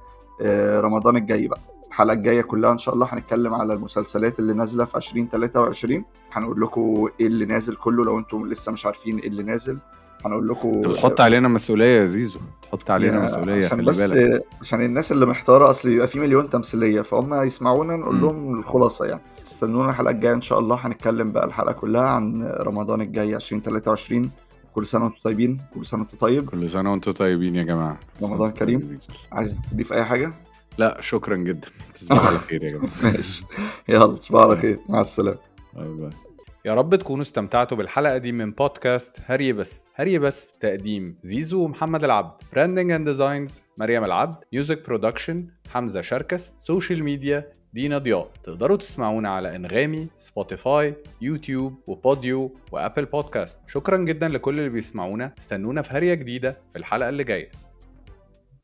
آه رمضان الجاي بقى. الحلقة الجاية كلها ان شاء الله هنتكلم على المسلسلات اللي نازلة في 2023 هنقول لكم إيه اللي نازل كله لو أنتم لسه مش عارفين إيه اللي نازل. هنقول لكم انت بتحط علينا مسؤولية يا زيزو. تحط علينا مسؤولية عشان خلي بس بالك. عشان الناس اللي محتارة أصل بيبقى في مليون تمثيلية فهم يسمعونا نقول. لهم الخلاصة يعني. استنونا الحلقة الجاية إن شاء الله هنتكلم بقى الحلقة كلها عن رمضان الجاي 2023 كل سنة وأنتم طيبين كل سنة وأنتم طيب. كل سنة وأنتم طيبين يا جماعة. رمضان كريم. عايز تضيف أي حاجة؟ لا شكرا جدا. تصبحوا على خير يا جماعة. [LAUGHS] ماشي. يلا تصبحوا على خير. مع السلامة. bye bye. يا رب تكونوا استمتعتوا بالحلقة دي من بودكاست هري بس. هري بس تقديم زيزو ومحمد العبد. branding and designs مريم العبد. music production حمزة شركس. social media دينا ضياء. تقدروا تسمعونا على إنغامي سبوتيفاي يوتيوب وپوديو وأبل بودكاست شكرا جدا لكل اللي بيسمعونا. استنونا في هرية جديدة في الحلقة اللي جاية.